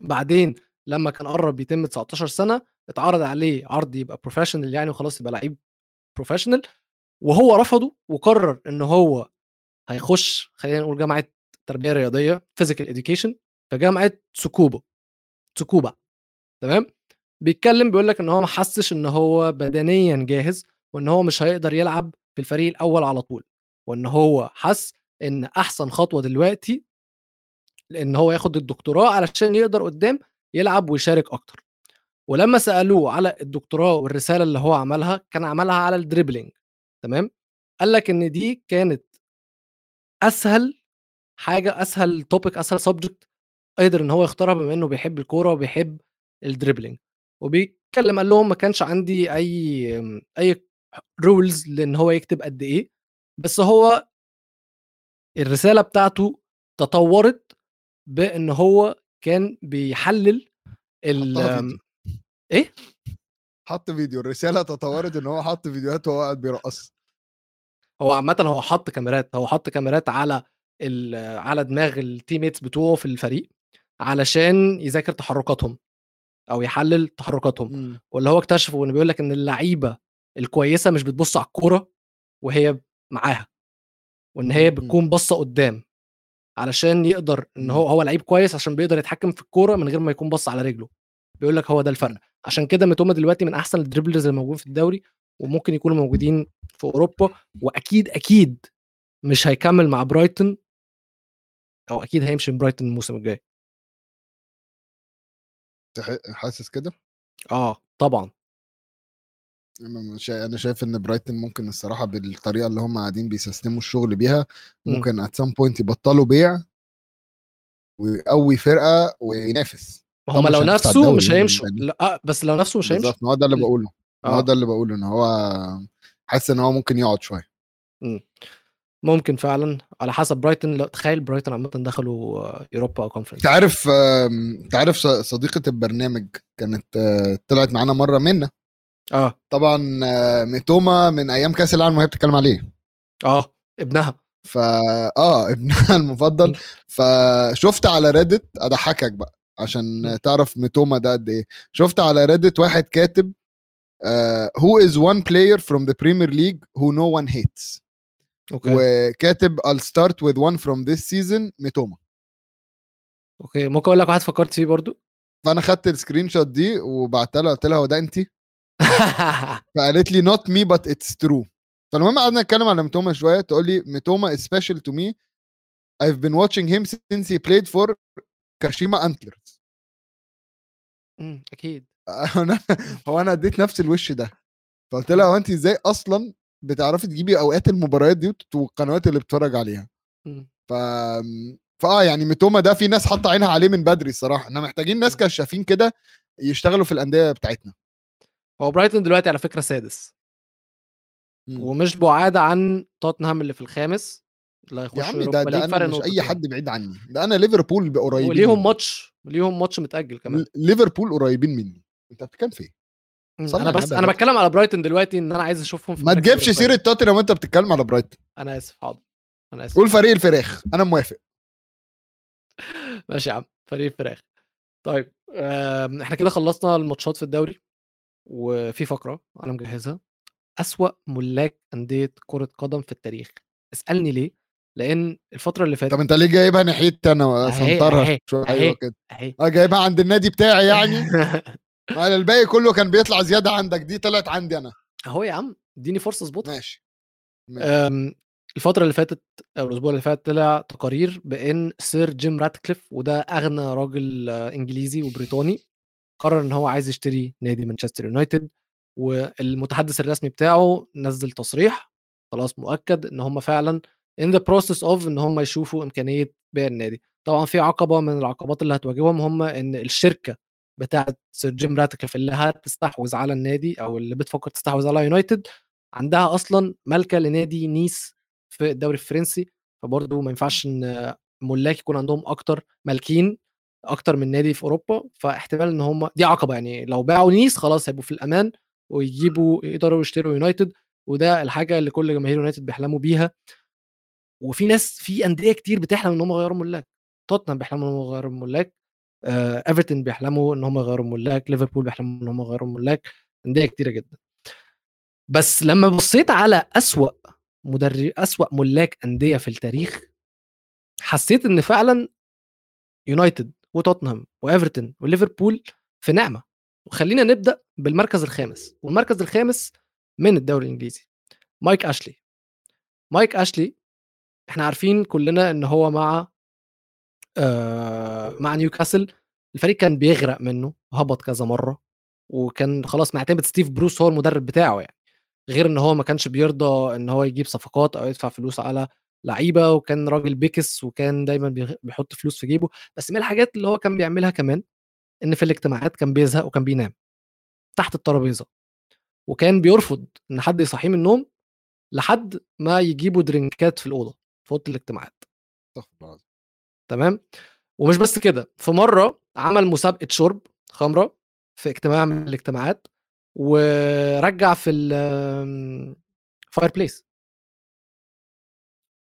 بعدين لما كان قرب يتم 19 سنة اتعرض عليه عرض يبقى professional يعني وخلاص يبقى لعيب professional وهو رفضه وقرر إن هو هيخش خلينا نقول جامعة تربية رياضية physical education في جامعة تسكوبا تسكوبا تمام؟ بيتكلم بيقول لك إن هو ما حسش إن هو بدنيا جاهز وإن هو مش هيقدر يلعب في الفريق الأول على طول وإن هو حس إن أحسن خطوة دلوقتي ان هو ياخد الدكتوراه علشان يقدر قدام يلعب ويشارك أكتر. ولما سألوه على الدكتوراه والرسالة اللي هو عملها كان عملها على ال dribbling تمام؟ قال لك إن دي كانت أسهل حاجة أسهل topic أسهل subject قدر إن هو يختارها بما إنه بيحب الكورة وبيحب ال dribbling. وبيتكلم قال لهم ما كانش عندي أي أي rules لإن هو يكتب قد إيه بس هو الرسالة بتاعته تطورت بإن هو كان بيحلل ال. إيه حط فيديو الرسالة تطورت إن هو حط فيديوهات وهو قاعد بيرقص هو عامه هو حط كاميرات هو حط كاميرات على على دماغ التيميتس بتوعه في الفريق علشان يذاكر تحركاتهم أو يحلل تحركاتهم مم. واللي هو اكتشفه انه بيقول لك إن اللعيبة الكويسة مش بتبص على الكورة وهي معاها وإن هي. بتكون باصة قدام علشان يقدر إن هو هو لعيب كويس عشان بيقدر يتحكم في الكورة من غير ما يكون باص على رجله. بيقول لك هو ده الفرق. عشان كده ميتوما دلوقتي من أحسن ال dribblers اللي موجودين في الدوري وممكن يكونوا موجودين في أوروبا وأكيد أكيد مش هيكمل مع برايتون أو أكيد هيمشي من برايتون الموسم الجاي. حاسس كده؟ آه طبعا. شا- أنا شايف إن برايتون ممكن الصراحة بالطريقة اللي هم قاعدين بيسيستموا الشغل بيها مم. ممكن at some point يبطلوا بيع ويقوي فرقة وينافس. هم لو نفسه مش يعني هيمشوا. لأ آه بس لو نفسه مش هيمشي بالظبط هو ده اللي ال- بقوله هو آه. ده اللي بقوله إن هو حاسس إن هو ممكن يقعد شوية. ممكن فعلا على حسب برايتون لو تخيل برايتون عامة دخلوا آه، اوروبا أو conference انت عارف انت عارف صديقة البرنامج كانت آه، طلعت معانا مرة منا آه. طبعا آه، ميتوما من أيام كأس العالم وهي بتتكلم عليه. آه ابنها. فا آه ابنها المفضل. فشفت على Reddit أضحكك بقى عشان تعرف ميتوما ده قد إيه. شفت على Reddit واحد كاتب who is one player from the Premier League who no one hates okay. وكاتب I'll start with one from this season ميتوما. okay. ممكن أقول لك واحد فكرت فيه برضو؟ فأنا خدت ال screenshot دي وبعتها لها قلت لها هو ده انت فقالت لي not me but it's true. فالمهم قعدنا نتكلم على ميتوما شوية. تقول لي is special to me. I've been watching him since he played for كاشيما انتلرز أكيد. هو أنا اديت نفس الوش ده. فقلت لها هو أنت إزاي أصلا بتعرفي تجيبي أوقات المباريات دي والقنوات اللي بتتفرج عليها. ف فاه يعني ميتوما ده في ناس حاطة عينها عليه من بدري الصراحة. إحنا محتاجين ناس كشافين كده يشتغلوا في الأندية بتاعتنا. هو برايتون دلوقتي على فكرة سادس. ومش بعاد عن توتنهام اللي في الخامس. اللي يا هيخشوا عمي يوروبا ده ده أنا مش أي. حد بعيد عني. ده أنا ليفربول قريبين وليهم. ماتش ليهم ماتش متأجل كمان. ليفربول قريبين مني. أنت بتتكلم في إيه؟ مم، صلي أنا بس يا أنا. بتكلم على برايتون دلوقتي إن أنا عايز أشوفهم في ما تجيبش. سيرة توتنهام وأنت بتتكلم على برايتون أنا آسف حاضر. أنا آسف. قول فريق الفراخ. أنا موافق. ماشي يا عم. فريق الفراخ. طيب إحنا كده خلصنا الماتشات في الدوري. وفي فقرة أنا مجهزها أسوأ ملاك أندية كرة قدم في التاريخ. اسألني ليه؟ لأن الفترة اللي طب فاتت أنت ليه جايبها ناحيتي أنا؟ سنطرها شوية. أيوه كده. آه جايبها عند النادي بتاعي يعني؟ ما الباقي كله كان بيطلع زيادة عندك دي طلعت عندي أنا. أهو يا عم إديني فرصة أظبطها. ماشي ماشي. أم، الفترة اللي فاتت أو الأسبوع اللي فات طلع تقارير بأن سير جيم راتكليف وده أغنى راجل إنجليزي وبريطاني قرر إن هو عايز يشتري نادي مانشستر يونايتد والمتحدث الرسمي بتاعه نزل تصريح خلاص مؤكد إن هم فعلا in the process of إن هم يشوفوا إمكانية بيع النادي. طبعا في عقبة من العقبات اللي هتواجههم هم إن الشركة بتاعة سير جيم راتكليف اللي هتستحوذ على النادي أو اللي بتفكر تستحوذ على يونايتد عندها أصلا مالكه لنادي نيس في الدوري الفرنسي فبرضه ما ينفعش إن ملاك يكون عندهم أكتر مالكين. أكتر من نادي في أوروبا فاحتمال إن هم دي عقبة يعني لو باعوا نيس خلاص هيبقوا في الأمان ويجيبوا يقدروا يشتروا يونايتد وده الحاجة اللي كل جماهير يونايتد بيحلموا بيها. وفي ناس في أندية كتير بتحلم إن هم يغيروا ملاك توتنهام بيحلموا إن هم يغيروا ملاك آه، إيفرتون بيحلموا إن هم يغيروا ملاك ليفربول بيحلموا إن هم يغيروا ملاك أندية كتيرة جدا. بس لما بصيت على أسوأ مدرب أسوأ ملاك أندية في التاريخ حسيت إن فعلا يونايتد وتوتنهام وإيفرتون وليفربول في نعمة. وخلينا نبدأ بالمركز الخامس. والمركز الخامس من الدوري الإنجليزي مايك أشلي. مايك أشلي إحنا عارفين كلنا إن هو مع آه مع نيوكاسل. الفريق كان بيغرق منه هبط كذا مرة وكان خلاص معتمد ستيف بروس هو المدرب بتاعه يعني. غير إن هو ما كانش بيرضى إن هو يجيب صفقات أو يدفع فلوس على لعيبة وكان راجل بيقص وكان دايما بيحط فلوس في جيبه. بس من الحاجات اللي هو كان بيعملها كمان إن في الاجتماعات كان بيزهق وكان بينام تحت الترابيزة. وكان بيرفض إن حد يصحيه من النوم لحد ما يجيبوا drinkات في الأوضة في أوضة الاجتماعات. تمام؟ ومش بس كده في مرة عمل مسابقة شرب خمرة في اجتماع من الاجتماعات ورجع في ال fireplace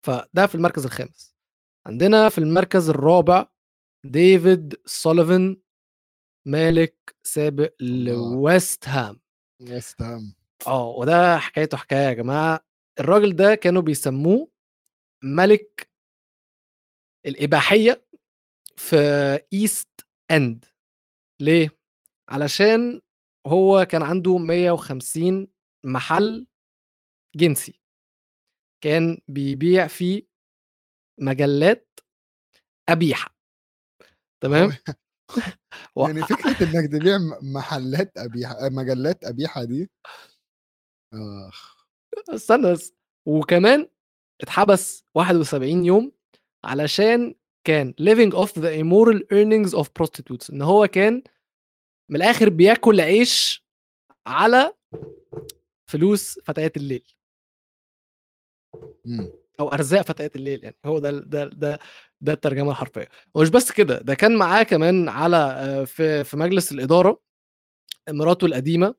فده في المركز الخامس. عندنا في المركز الرابع ديفيد سوليفان مالك سابق. لويست هام. ويست هام. آه وده حكايته حكاية يا جماعة. الراجل ده كانوا بيسموه ملك الإباحية في East End ليه؟ علشان هو كان عنده 150 محل جنسي. كان بيبيع فيه مجلات قبيحه تمام؟ يعني فكرة إنك تبيع محلات قبيحه مجلات قبيحه دي. آخ. استنى بس. وكمان اتحبس 71 يوم علشان كان living off the immoral earnings of prostitutes. إن هو كان من الآخر بياكل عيش على فلوس فتيات الليل. مم. أو أرزاق فتيات الليل يعني هو ده ده ده ده الترجمة الحرفية. ومش بس كده ده كان معاه كمان على آه، في في مجلس الإدارة مراته القديمة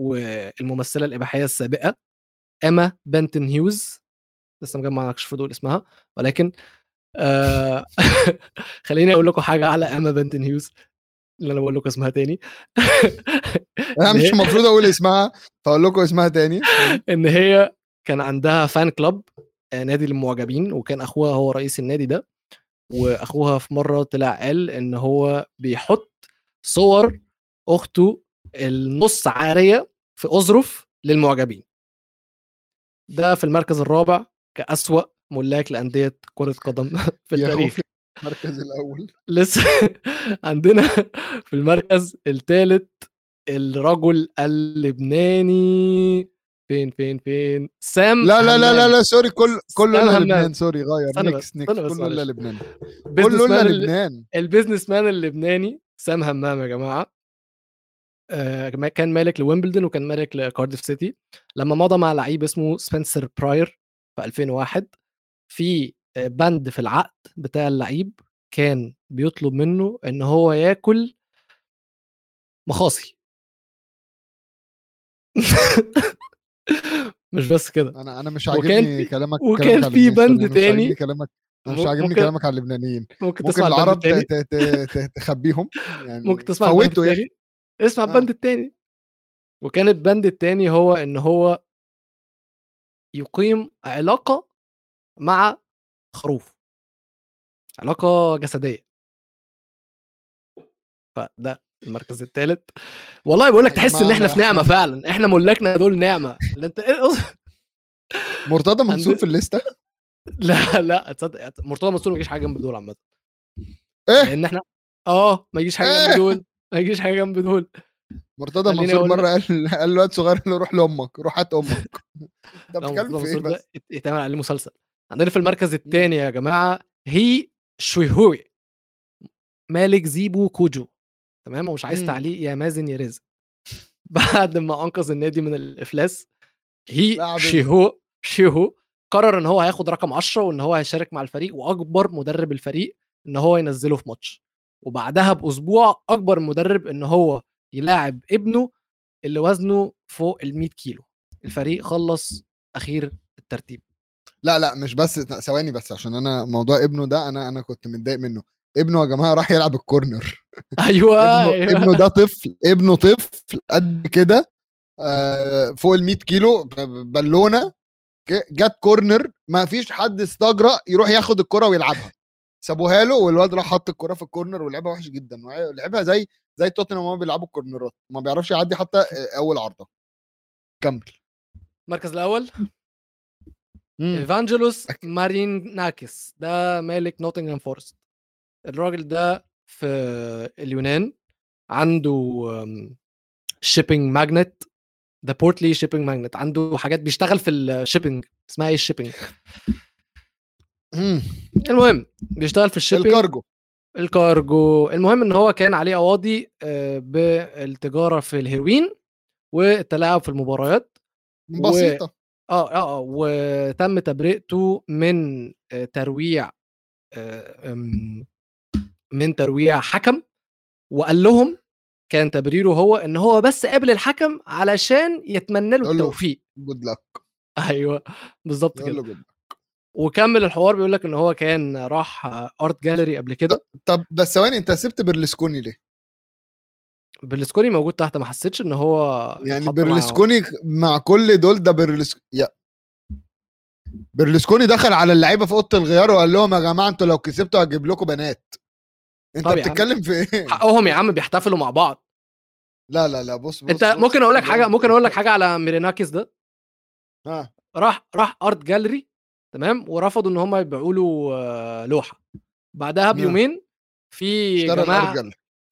والممثلة الإباحية السابقة اما بنتن هيوز لسه مجمع لكش فضول اسمها ولكن آه خليني أقول لكم حاجة على اما بنتن هيوز اللي أنا بقول لكم اسمها تاني. أنا مش المفروض أقول اسمها فأقول لكم اسمها تاني. إن هي كان عندها فان كلاب آه، نادي للمعجبين وكان أخوها هو رئيس النادي ده. وأخوها في مرة طلع قال إن هو بيحط صور أخته النص عارية في أظرف للمعجبين. ده في المركز الرابع كأسوأ ملاك لأندية كرة قدم في التاريخ. المركز الأول. لسه عندنا في المركز الثالث الرجل اللبناني. فين فين فين؟ سام لا لا لا لا. لا sorry كل كله الا. لبنان sorry غير. نيكس نيكس كله الا. لبنان. كله الا لبنان. ال businessman اللبناني سام همام يا جماعة. آه، كان مالك لويمبلدون وكان مالك لكارديف سيتي. لما مضى مع لعيب اسمه سبنسر براير في 2001 في آه، بند في العقد بتاع اللعيب كان بيطلب منه إن هو ياكل مخاصي. مش بس كده. أنا أنا مش وكان عاجبني في- كلامك وكان كلامك في بند مش تاني. عاجبني كلامك مش ممكن- عاجبني كلامك على اللبنانيين. ممكن ممكن تسمع العرب ت- ت- ت- تخبيهم. يعني ممكن تسمع البند التاني؟ اسمع آه. البند التاني. وكان البند التاني هو إن هو يقيم علاقة مع خروف. علاقة جسدية. فده المركز الثالث والله بقول لك تحس إن إحنا في نعمة فعلا. إحنا ملاكنا دول نعمة. أنت إيه مرتضى منصور في الليستة؟ لا لا تصدق مرتضى منصور ما يجيش حاجة جنب دول عامة. إيه؟ لأن إحنا آه ما يجيش حاجة جنب إيه؟ دول. ما يجيش حاجة جنب دول. مرتضى منصور. مرة قال قال الواد صغير له روح لأمك روح هات أمك. أنت لا، بتتكلم في إيه ده بس؟ يت- يتعمل عليه مسلسل. عندنا في المركز الثاني يا جماعة هي شويهوي. مالك زيبو كوجو. تمام ومش عايز مم. تعليق يا مازن يا رزق. بعد ما أنقذ النادي من الإفلاس هي شيهو شيهو قرر إن هو هياخد رقم 10 وإن هو هيشارك مع الفريق وأكبر مدرب الفريق إن هو ينزله في ماتش. وبعدها بأسبوع أكبر مدرب إن هو يلاعب ابنه اللي وزنه فوق ال 100 كيلو. الفريق خلص أخير الترتيب. لا لا مش بس ثواني بس عشان أنا موضوع ابنه ده أنا أنا كنت متضايق منه. ابنه يا جماعة راح يلعب الكورنر. أيوه ابنه, أيوة. ابنه ده طفل ابنه طفل قد كده آه، فوق ال 100 كيلو بالونة جت corner ما فيش حد استجرأ يروح ياخد الكرة ويلعبها. سابوها له والواد راح حط الكرة في ال corner ولعبها وحش جدا. لعبها زي زي توتنهام وهما بيلعبوا ال cornerات. ما بيعرفش يعدي حتى آه، أول عرضة. كمل. المركز الأول؟ مم. إيفانجيلوس ماريناكس ده مالك نوتنغهام فورست. الراجل ده في اليونان عنده shipping magnate ده بورتلي shipping magnate عنده حاجات بيشتغل في ال shipping اسمها إيه ال shipping مم. المهم بيشتغل في ال shipping ال cargo. ال cargo. المهم إن هو كان عليه قواضي آه، بالتجارة في الهيروين والتلاعب في المباريات و- بسيطة. آه آه آه وتم تبرئته من آه، ترويع آه، أم، من ترويع حكم وقال لهم كان تبريره هو إن هو بس قابل الحكم علشان يتمنى له التوفيق. good luck أيوه بالظبط كده. وكمل الحوار بيقول لك إن هو كان راح art gallery قبل كده. طب بس ثواني أنت سبت برلسكوني ليه؟ برلسكوني موجود تحت ما حسيتش إن هو يعني برلسكوني مع كل دول ده برلسكوني يا برلسكوني دخل على اللعيبة في أوضة الغيار وقال لهم يا جماعة أنتوا لو كسبتوا هجيب لكم بنات. انت. بتتكلم في إيه؟ حقهم يا عم بيحتفلوا مع بعض لا لا لا بص بص انت بص. ممكن أقول لك حاجة ممكن أقول لك حاجة على ميريناكيس ده ها راح راح ارت جاليري تمام ورفضوا إن هم يبيعوا له آه، لوحة بعدها. بيومين في جماعة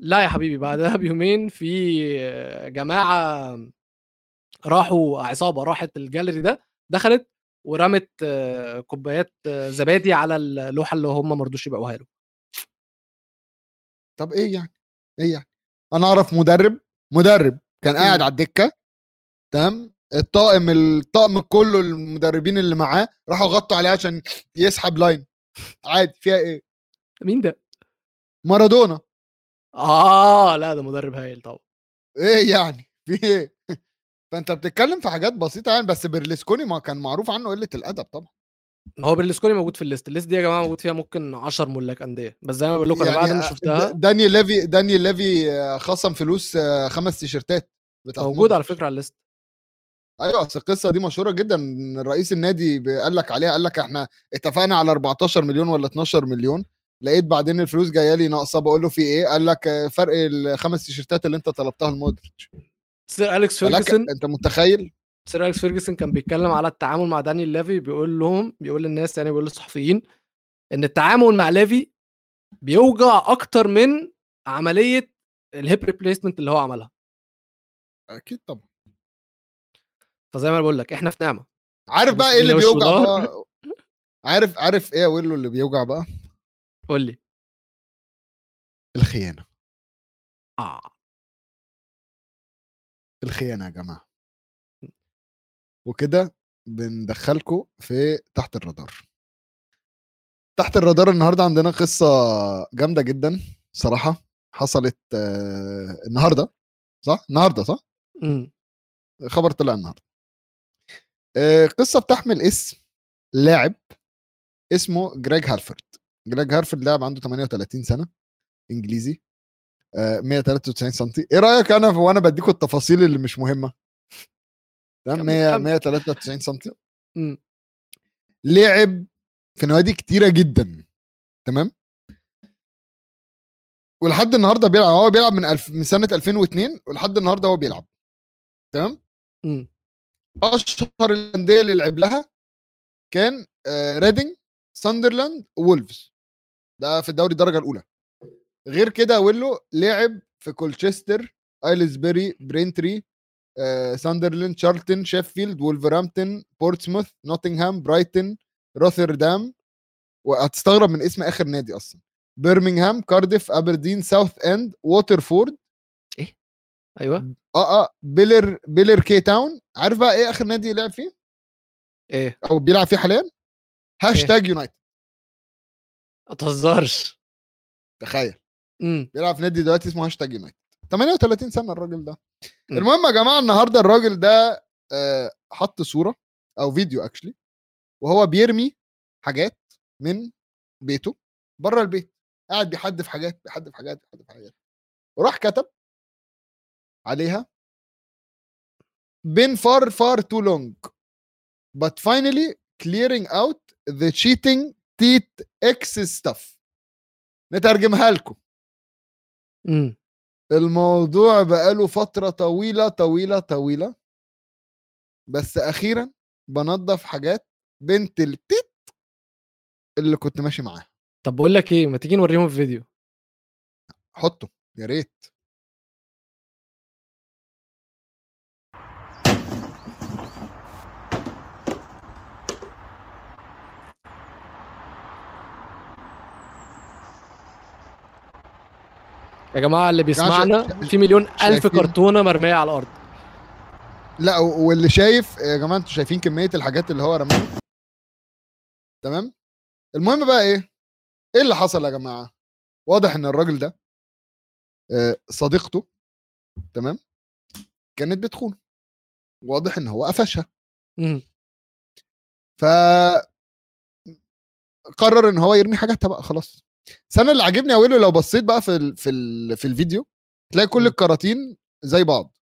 لا يا حبيبي بعدها بيومين في آه، جماعة راحوا عصابة راحت الجاليري ده دخلت ورمت آه، كوبايات زبادي على اللوحة اللي هم ما رضوش يبيعوها له طب إيه يعني؟ إيه يعني؟ أنا أعرف مدرب مدرب كان قاعد مم. على الدكة تمام الطاقم الطاقم كله المدربين اللي معاه راحوا غطوا عليه عشان يسحب لاين عادي فيها إيه؟ مين ده؟ مارادونا آه لا ده مدرب هايل طبعا إيه يعني؟ في إيه؟ فأنت بتتكلم في حاجات بسيطة يعني بس برلسكوني ما كان معروف عنه قلة الأدب طبعا هو برلسكوني موجود في ال list. ال list دي يا جماعة موجود فيها ممكن 10 ملاك أندية. بس زي ما بقول لكم أنا بعد ما آه، شفتها دانيال ليفي دانيال ليفي آه، خصم فلوس آه، خمس T-shirtات بتاعت موجود على. فكرة على ال list. أيوه أصل القصة دي مشهورة جدا. رئيس النادي قال لك عليها قال لك إحنا اتفقنا على 14 مليون ولا 12 مليون. لقيت بعدين الفلوس جاية لي ناقصة. بقول له في إيه؟ قال لك آه، فرق الخمس T-shirtات اللي أنت طلبتها لمودريتش سير أليكس فيرجسون. أنت متخيل؟ سير أليكس فيرجسون كان بيتكلم على التعامل مع دانيال ليفي بيقول لهم بيقول للناس يعني بيقول للصحفيين إن التعامل مع ليفي بيوجع أكتر من عملية ال hip replacement اللي هو عملها. أكيد طبعا. فزي ما بقول لك إحنا في نعمة. عارف بقى إيه اللي بيوجع. بقى؟ عارف عارف إيه يا ويلو اللي بيوجع بقى؟ قول لي. الخيانة. آه. الخيانة يا جماعة. وكده بندخلكم في تحت الرادار. تحت الرادار النهارده عندنا قصة جامدة جدا صراحة. حصلت آه، النهارده صح؟ النهارده صح؟ امم خبر طلع النهارده. آه، قصة بتحمل اسم لاعب اسمه جريج هارفورد. جريج هارفورد لاعب عنده 38 سنة إنجليزي آه، 193 سم إيه رأيك أنا وأنا بديكم التفاصيل اللي مش مهمة؟ تمام؟ كمل، 100 كمل. 193 سم. امم. لعب في نوادي كتيرة جدا تمام؟ ولحد النهارده بيلعب هو بيلعب من ألف من سنة 2002 ولحد النهارده هو بيلعب تمام؟ امم. أشهر الأندية اللي لعب لها كان آه، ريدنج ساندرلاند وولفز. ده في الدوري الدرجة الأولى. غير كده ويلو لعب في كولتشستر أيلسبري برينتري ساندرلاند شارلتون شيفيلد وولفرهامبتون بورتسموث نوتنغهام برايتون روثردام. وهتستغرب من اسم آخر نادي أصلا. برمنغهام كارديف ابردين ساوث إند ووترفورد. أيوه. آه آه بيلر بيلر كي تاون. عارف بقى إيه آخر نادي لعب فيه؟ إيه؟ أو بيلعب فيه حاليا؟ هاشتاج يونايتد. ما تهزرش. تخيل. إمم. بيلعب في نادي دلوقتي اسمه هاشتاج يونايتد. 38 سنة الراجل ده. المهم يا جماعة النهارده الراجل ده آه، حط صورة أو فيديو actually وهو بيرمي حاجات من بيته بره البيت. قاعد بيحدف حاجات بيحدف حاجات بيحدف حاجات. وراح كتب عليها been far far too long. But finally clearing out the cheating teeth X stuff. نترجمها لكم. امم الموضوع بقاله فترة طويلة طويلة طويلة. بس أخيرا بنظف حاجات بنت التيت اللي كنت ماشي معاها. طب بقول لك إيه ما تيجي نوريهم الفيديو؟ حطه يا ريت. يا جماعة اللي بيسمعنا في مليون ألف؟ كرتونة مرمية على الأرض. لا واللي شايف يا جماعة أنتوا شايفين كمية الحاجات اللي هو رماها؟ تمام؟ المهم بقى إيه؟ إيه اللي حصل يا جماعة؟ واضح إن الراجل ده آه، صديقته تمام؟ كانت بتخون. واضح إن هو قفشها. ف قرر إن هو يرمي حاجاتها بقى خلاص. بس أنا اللي عاجبني ويلو لو بصيت بقى في ال في ال في الفيديو تلاقي كل مم. الكراتين زي بعض.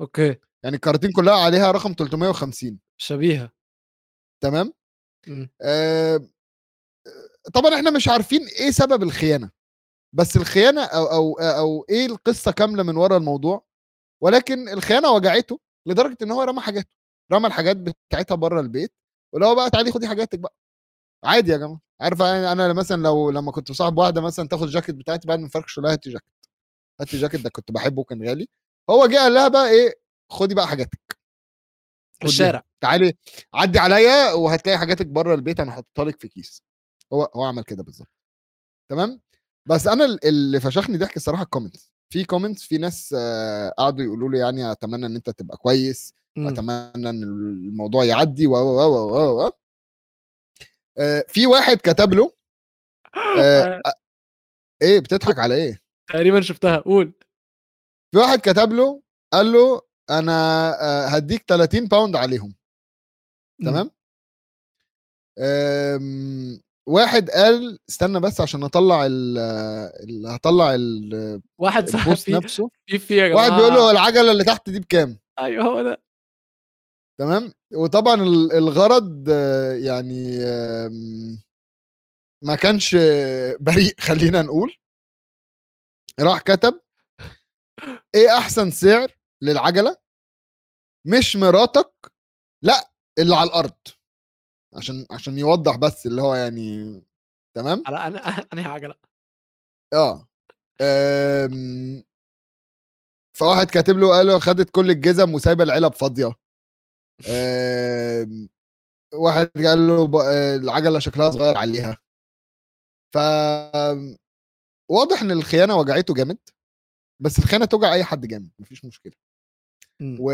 أوكي. يعني الكراتين كلها عليها رقم 350 شبيهة. تمام. آه طبعا إحنا مش عارفين إيه سبب الخيانة. بس الخيانة أو أو أو إيه القصة كاملة من ورا الموضوع؟ ولكن الخيانة وجعته لدرجة إن هو رمى حاجاته. رمى الحاجات بتاعتها بره البيت ولو بقى تعالي خدي حاجاتك بقى. عادي يا جماعة. عارف أنا مثلا لو لما كنت صاحب واحدة مثلا تاخد جاكيت بتاعتي بعد ما نفركش لها هاتي جاكيت. هاتي جاكيت ده كنت بحبه وكان غالي. هو جه قال لها بقى إيه خدي بقى حاجاتك. في الشارع. تعالي عدي عليا وهتلاقي حاجاتك بره البيت أنا هحطها لك في كيس. هو هو عمل كده بالظبط. تمام؟ بس أنا ال- اللي فشخني ضحك الصراحة ال comments في comments في ناس آه، قعدوا يقولوا لي يعني أتمنى إن أنت تبقى كويس مم. واتمنى إن الموضوع يعدي و و و و و في واحد كتب له آه، إيه بتضحك على إيه؟ تقريبا شفتها قول. في واحد كتب له قال له أنا آه، هديك 30 باوند عليهم. تمام؟ واحد قال استنى بس عشان أطلع ال هطلع ال- واحد في نفسه. في في يا جماعة. واحد بيقول له العجلة اللي تحت دي بكام؟ أيوه هو ده. تمام؟ وطبعا ال- الغرض يعني آم، ما كانش بريء خلينا نقول. راح كتب إيه أحسن سعر للعجلة؟ مش مراتك لأ اللي على الأرض. عشان عشان يوضح بس اللي هو يعني تمام؟ على أنا أنا عجلة؟ آه. أم... فواحد كاتب له قال له خدت كل الجزم وسايبة العلب فاضية. واحد قال له. آه، العجلة شكلها صغير عليها ف واضح إن الخيانة وجعته جامد بس الخيانة توجع أي حد جامد مفيش مشكلة مم. و...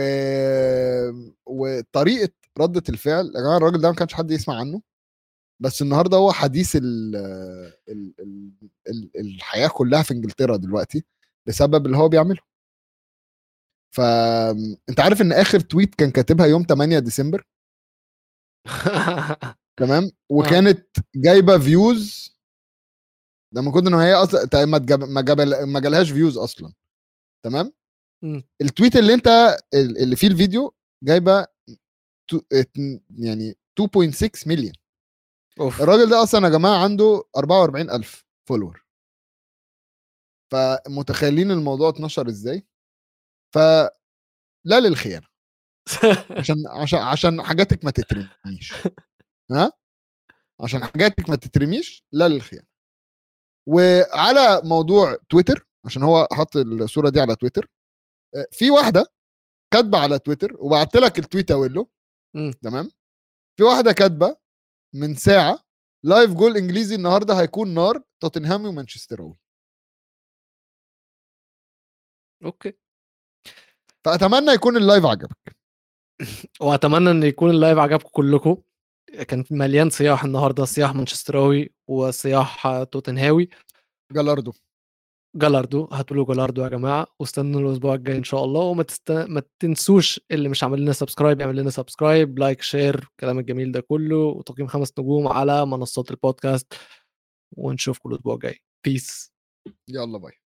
وطريقة ردة الفعل يا جماعة الراجل ده ما كانش حد يسمع عنه بس النهارده هو حديث ال... ال... ال... ال... الحياة كلها في إنجلترا دلوقتي بسبب اللي هو بيعمله فانت عارف إن آخر tweet كان كاتبها يوم 8 ديسمبر؟ تمام؟ وكانت جايبة views لما كنت إن هي أصلا ما تجاب... ما, جاب... ما جالهاش views أصلا. تمام. ال tweet اللي أنت اللي فيه الفيديو جايبة يعني 2.6 مليون أوف. الراجل ده أصلا يا جماعة عنده 44000 follower فمتخيلين الموضوع اتنشر إزاي؟ ف لا للخيانة. عشان عشان عشان حاجاتك ما تترميش. ها؟ عشان حاجاتك ما تترميش لا للخيانة. وعلى موضوع تويتر عشان هو حط الصورة دي على تويتر آه، في واحدة كاتبة على تويتر وبعت لك التويت أقول له مم. تمام؟ في واحدة كاتبة من ساعة live Goal إنجليزي النهارده هيكون نار توتنهام ومانشستراوي. أوكي. فأتمنى يكون ال live عجبك. وأتمنى إن يكون ال live عجبكم كلكم. كان مليان صياح النهارده صياح مانشستراوي وصياح توتنهاوي. جالاردو جالاردو هاتوا له جالاردو يا جماعة. واستنوا الأسبوع الجاي إن شاء الله. وما تست... ما تنسوش اللي مش عامل لنا subscribe يعمل لنا subscribe like share الكلام الجميل ده كله. وتقييم خمس نجوم على منصات البودكاست ونشوفكم الأسبوع الجاي. بيس يلا باي